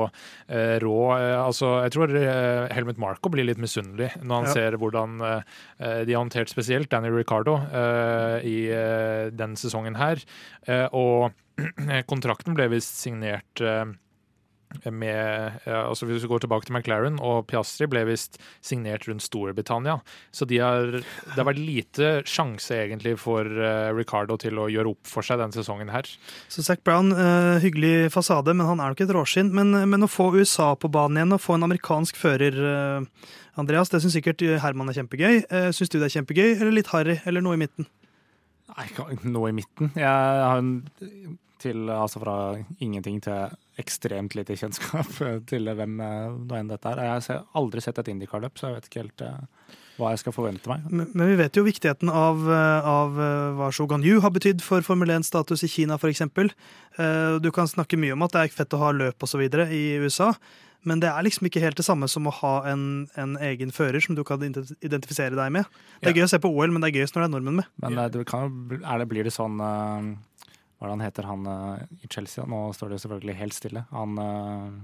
eh, rå. Eh, altså, jeg tror eh, Helmut Marko blir litt misunnelig når han Ja. ser hvordan eh, de har håndtert spesielt Danny Ricardo eh, i eh, den sesongen her. Eh, og kontrakten ble visst signert eh, med altså Hvis vi går tilbake til McLaren, og Piastri ble visst signert rundt Storbritannia. Så de har, det har vært lite sjanse egentlig for Ricardo til å gjøre opp for seg denne sesongen her. Så Zac Brown, hyggelig fasade, men han er nok et råskinn. Men, men, å få USA på banen igjen og få en amerikansk fører, Andreas, det syns sikkert Herman er kjempegøy. Syns du det er kjempegøy, eller litt harry, eller noe i midten? Nei, noe i midten. Jeg har en til altså fra ingenting til ekstremt lite kjennskap til hvem nå enn dette er. Jeg har aldri sett et Indikarløp, så jeg vet ikke helt uh, hva jeg skal forvente meg. Men, men, vi vet jo viktigheten av, eh, av hva Shogun Yu har betydd for Formel 1-status i Kina, f.eks. Du kan snakke mye om at det er fett å ha løp osv. i USA. Men det er liksom ikke helt det samme som å ha en, en egen fører som du kan identifisere deg med. Det er ja. gøy å se på OL, men det er gøyest når det er nordmenn med. Men det kan, det, blir det sånn hva er det han heter, han uh, i Chelsea? Nå står det jo selvfølgelig helt stille. Han uh,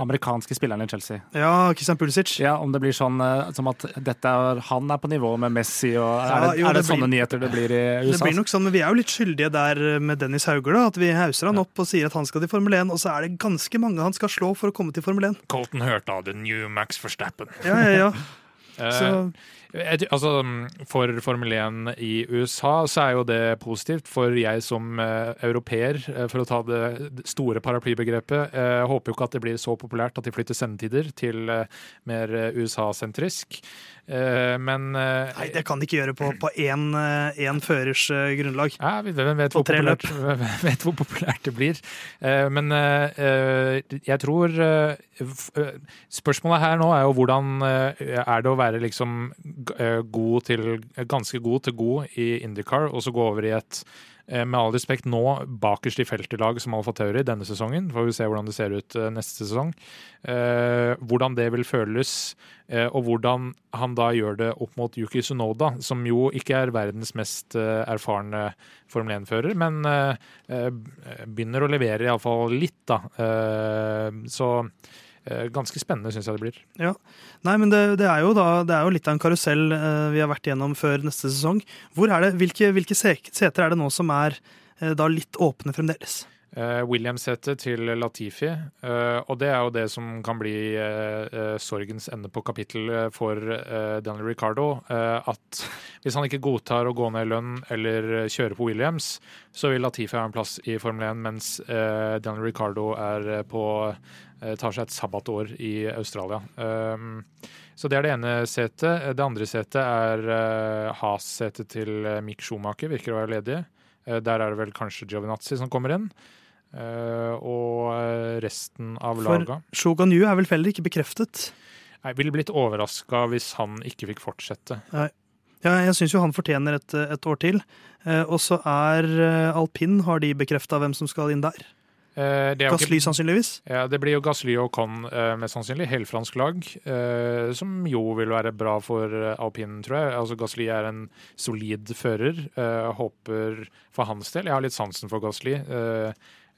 amerikanske spilleren i Chelsea. Ja, Christian Pulisic. Ja, Om det blir sånn uh, som at er, han er på nivå med Messi, og er det, jo, er det, det sånne blir, nyheter det blir i USA? Det blir nok sånn, men Vi er jo litt skyldige der med Dennis Hauger. da, At vi hauser han opp og sier at han skal til Formel 1, og så er det ganske mange han skal slå for å komme til Formel 1. Colton hørte av det New Max Verstappen. Ja, ja, ja. så... Altså, For Formel 1 i USA så er jo det positivt. For jeg som uh, europeer, uh, for å ta det store paraplybegrepet, uh, håper jo ikke at det blir så populært at de flytter sendetider til uh, mer USA-sentrisk. Eh, men eh, Nei, det kan de ikke gjøre på, på én, eh, førers grunnlag. Ja, vi vet, hvor populært, vet hvor populært det blir. Men jeg tror Spørsmålet her nå er jo hvordan er det å være liksom god til ganske god til god i Indycar, og så gå over i et med all respekt nå bakerst i feltet lag som Alfa Tauri denne sesongen. Får vi se hvordan det ser ut eh, neste sesong. Eh, hvordan det vil føles, og hvordan han da gjør det opp mot Yuki Sunoda, som jo ikke er verdens mest erfarne Formel 1-fører, men begynner å levere iallfall litt, da. Så Eh, ganske spennende syns jeg det blir. Ja, Nei, men det, det, er da, det, er jo litt av en karusell uh, vi har vært igjennom før neste sesong. Hvor er det, hvilke, hvilke seter er det nå som er uh, da litt åpne fremdeles? Williams-setet til Latifi. Og det er jo det som kan bli sorgens ende på kapittel for Daniel Ricardo. at hvis han ikke godtar å gå ned i lønn eller kjøre på Williams, så vil Latifi ha en plass i Formel 1, mens Daniel Ricardo er på tar seg et sabbatår i Australia. Um, så det er det ene setet. Det andre setet er uh, Has-setet til Mick Schumacher, virker å være ledig. Der er det vel kanskje Giovinazzi som kommer inn. Og resten av laga. For Shogun Yu er vel heller ikke bekreftet? Jeg ville blitt overraska hvis han ikke fikk fortsette. Nei. Ja, jeg syns jo han fortjener et, et år til. Og så er alpin, har de bekrefta hvem som skal inn der? Uh, Gasly, ikke, sannsynligvis? Ja, det blir jo Gassly og Con, uh, mest sannsynlig. Helfransk lag. Uh, som jo vil være bra for alpinen, tror jeg. Altså Gassly er en solid fører. håper for hans del. Jeg har litt sansen for Gassly.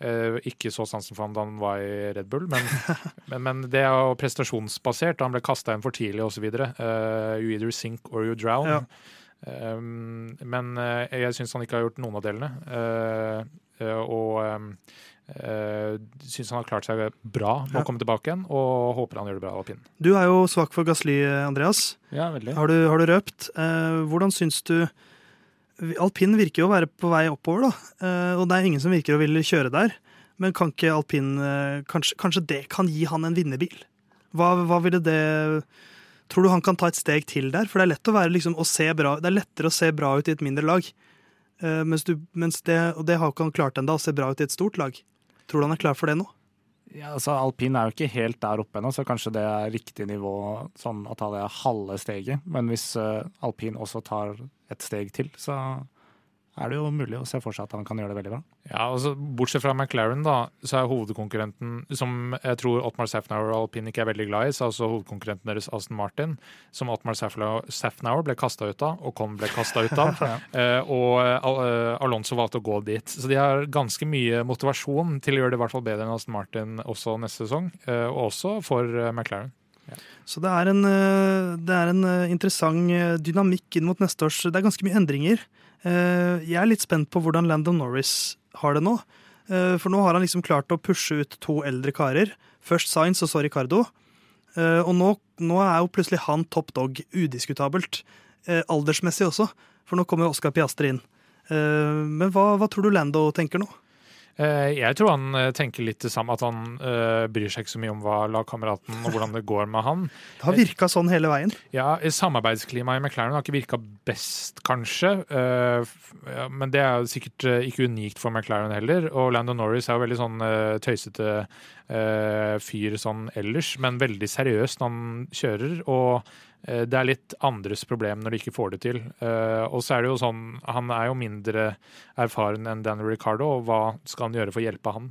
Uh, ikke så sansen for ham da han var i Red Bull, men, men, men det er jo prestasjonsbasert. Han ble kasta inn for tidlig osv. Uh, you either sink or you drown. Ja. Um, men uh, jeg syns han ikke har gjort noen av delene. Uh, og um, uh, syns han har klart seg bra med ja. å komme tilbake igjen, og håper han gjør det bra alpin. Du er jo svak for Gasli, Andreas. Ja, veldig. Har du, har du røpt. hvordan syns du Alpin virker jo å være på vei oppover, da. Uh, og det er ingen som virker å ville kjøre der. Men kan ikke alpin uh, kanskje, kanskje, det kan gi han en vinnerbil? Hva, hva, ville det Tror du han kan ta et steg til der? For det er lett å være liksom, å se bra, det er lettere å se bra ut i et mindre lag. Eh, mens, du, mens det, og det har ikke han klart ennå, å se bra ut i et stort lag. Tror du han er klar for det nå? Ja, altså Alpin er jo ikke helt der oppe ennå, så kanskje det er riktig nivå sånn å ta det halve steget. Men hvis uh, alpin også tar et steg til, så er det jo mulig å se for seg at han kan gjøre det veldig bra. Ja, altså Bortsett fra McLaren, da, så er hovedkonkurrenten, som jeg tror Otmar Safnauer og alpin ikke er veldig glad i, så er altså hovedkonkurrenten deres Aston Martin, som Otmar Safnauer ble kasta ut av, og Con ble kasta ut av. ja. uh, og uh, Alonso valgte å gå dit. Så de har ganske mye motivasjon til å gjøre det i hvert fall bedre enn Aston Martin også neste sesong, og også for McLaren. Ja. Så det er, en, det er en interessant dynamikk inn mot neste års Det er ganske mye endringer. Eh, jeg er litt spent på hvordan Landon Norris har det nå. Eh, For nå har han liksom klart å pushe ut to eldre karer. Først Sainz og så Ricardo. Eh, Og nå, nå er jo plutselig han top dog, udiskutabelt. Aldersmessig også, for nå kommer Oscar Piastri inn. Men hva, hva tror du Lando tenker nå? Eh, Jeg tror han eh, tenker litt det samme, at han eh, bryr seg ikke så mye om hva lagkameraten og hvordan det går med han. Det har virka sånn hele veien. Ja, Samarbeidsklimaet i McLaren har ikke virka best, kanskje. Men det er sikkert ikke unikt for McLaren heller. Og Lando Norris er jo veldig sånn tøysete fyr sånn ellers, men veldig seriøs når han kjører. Og det er litt andres problem når de ikke får det til. Eh, og så er det jo sånn, han er jo mindre erfaren enn Daniel Ricardo, og hva skal han gjøre for å hjelpe han?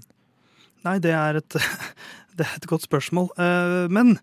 Nei, det er et, det er et godt spørsmål. Eh, Men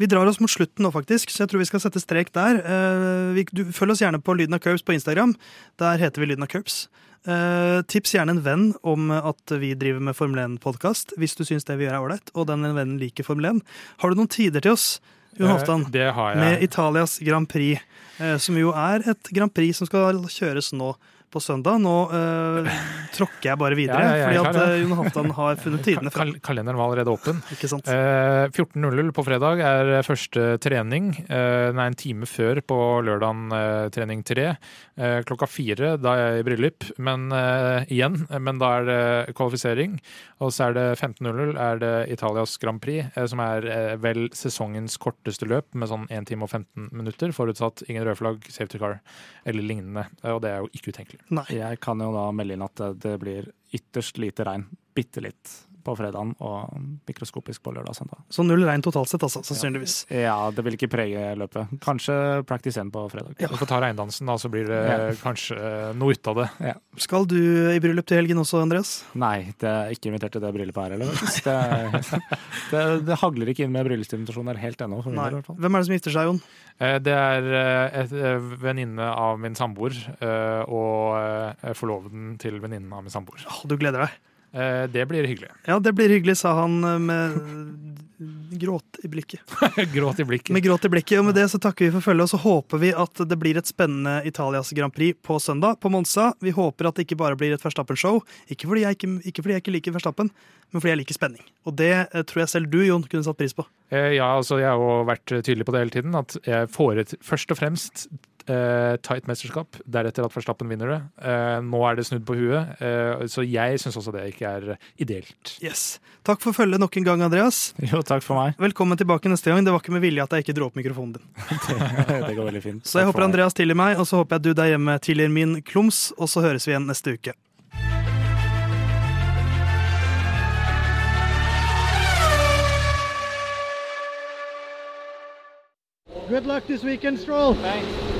vi drar oss mot slutten nå, faktisk, så jeg tror vi skal sette strek der. Eh, Du, følg oss gjerne på Lyden av Curbs på Instagram. Der heter vi Lyden av Curbs. Uh, tips gjerne en venn om at vi driver med Formel 1-podkast, hvis du syns det vi gjør er ålreit, og den vennen liker Formel 1. Har du noen tider til oss, Jon Eh, Halvdan? Det har Med. Italias Grand Prix, eh, som jo er et Grand Prix som skal kjøres nå på søndag. Nå eh, tråkker jeg bare videre, Ja, fordi at uh, eh, Jon Halvdan har funnet tidene fram. Kal kalenderen var allerede åpen. Ikke sant? Uh, 14.00 på fredag er første trening. Uh, er en time før på lørdagen uh, trening tre. Eh, klokka fire, da er jeg i bryllup, men eh, igjen. Men da er det kvalifisering. Og så er det 15.00 er det Italias Grand Prix, eh, som er eh, vel sesongens korteste løp med sånn 1 time og 15 minutter, forutsatt ingen rødflagg, safety car eller lignende. Eh, og det er jo ikke utenkelig. Nei. Jeg kan jo da melde inn at det- blir ytterst lite regn. Bitte litt på fredagen og mikroskopisk på lørdag og søndag. Så null regn totalt sett, altså, sannsynligvis. Ja, det vil ikke prege løpet. Kanskje practice 1 på fredag. Ja. Du får ta regndansen, da, så blir det Ja. kanskje eh, noe ut av det. Skal du i bryllup til helgen også, Andreas? Nei, det er ikke invitert til det bryllupet her heller. Det, det, det hagler ikke inn med bryllupsinvitasjoner helt ennå. Hvem er det som gifter seg, Jon? Eh, Det er en eh, venninne av min samboer og forloveden til venninnen av min samboer. Du gleder deg. Eh, Det blir hyggelig. Ja, det blir hyggelig, sa han eh, med gråt i blikket. Gråt i blikket. Med gråt i blikket, og med det så takker vi for følget, og så håper vi at det blir et spennende Italias Grand Prix på søndag på Monza. Vi håper at det ikke bare blir et Verstappen-show. Ikke, ikke, ikke fordi jeg ikke liker Verstappen, men fordi jeg liker spenning. Og det eh, tror jeg selv du, Jon, kunne satt pris på. Ja, altså Jeg har jo vært tydelig på det hele tiden, at jeg får et, først og fremst eh, tight mesterskap, deretter at Verstappen vinner det. Uh, nå er det snudd på huet, Uh, så jeg syns også det ikke er ideelt. Yes. Takk for følget nok en gang, Andreas. Jo, takk for meg. Velkommen tilbake neste gang. Det var ikke med vilje at jeg ikke dro opp mikrofonen din. Det, det går veldig fint. Så jeg Takk håper. Andreas tilgir meg, og så håper jeg du der hjemme tilgir min klums, og så høres vi igjen neste uke. Good luck this weekend, Stroll. Thanks.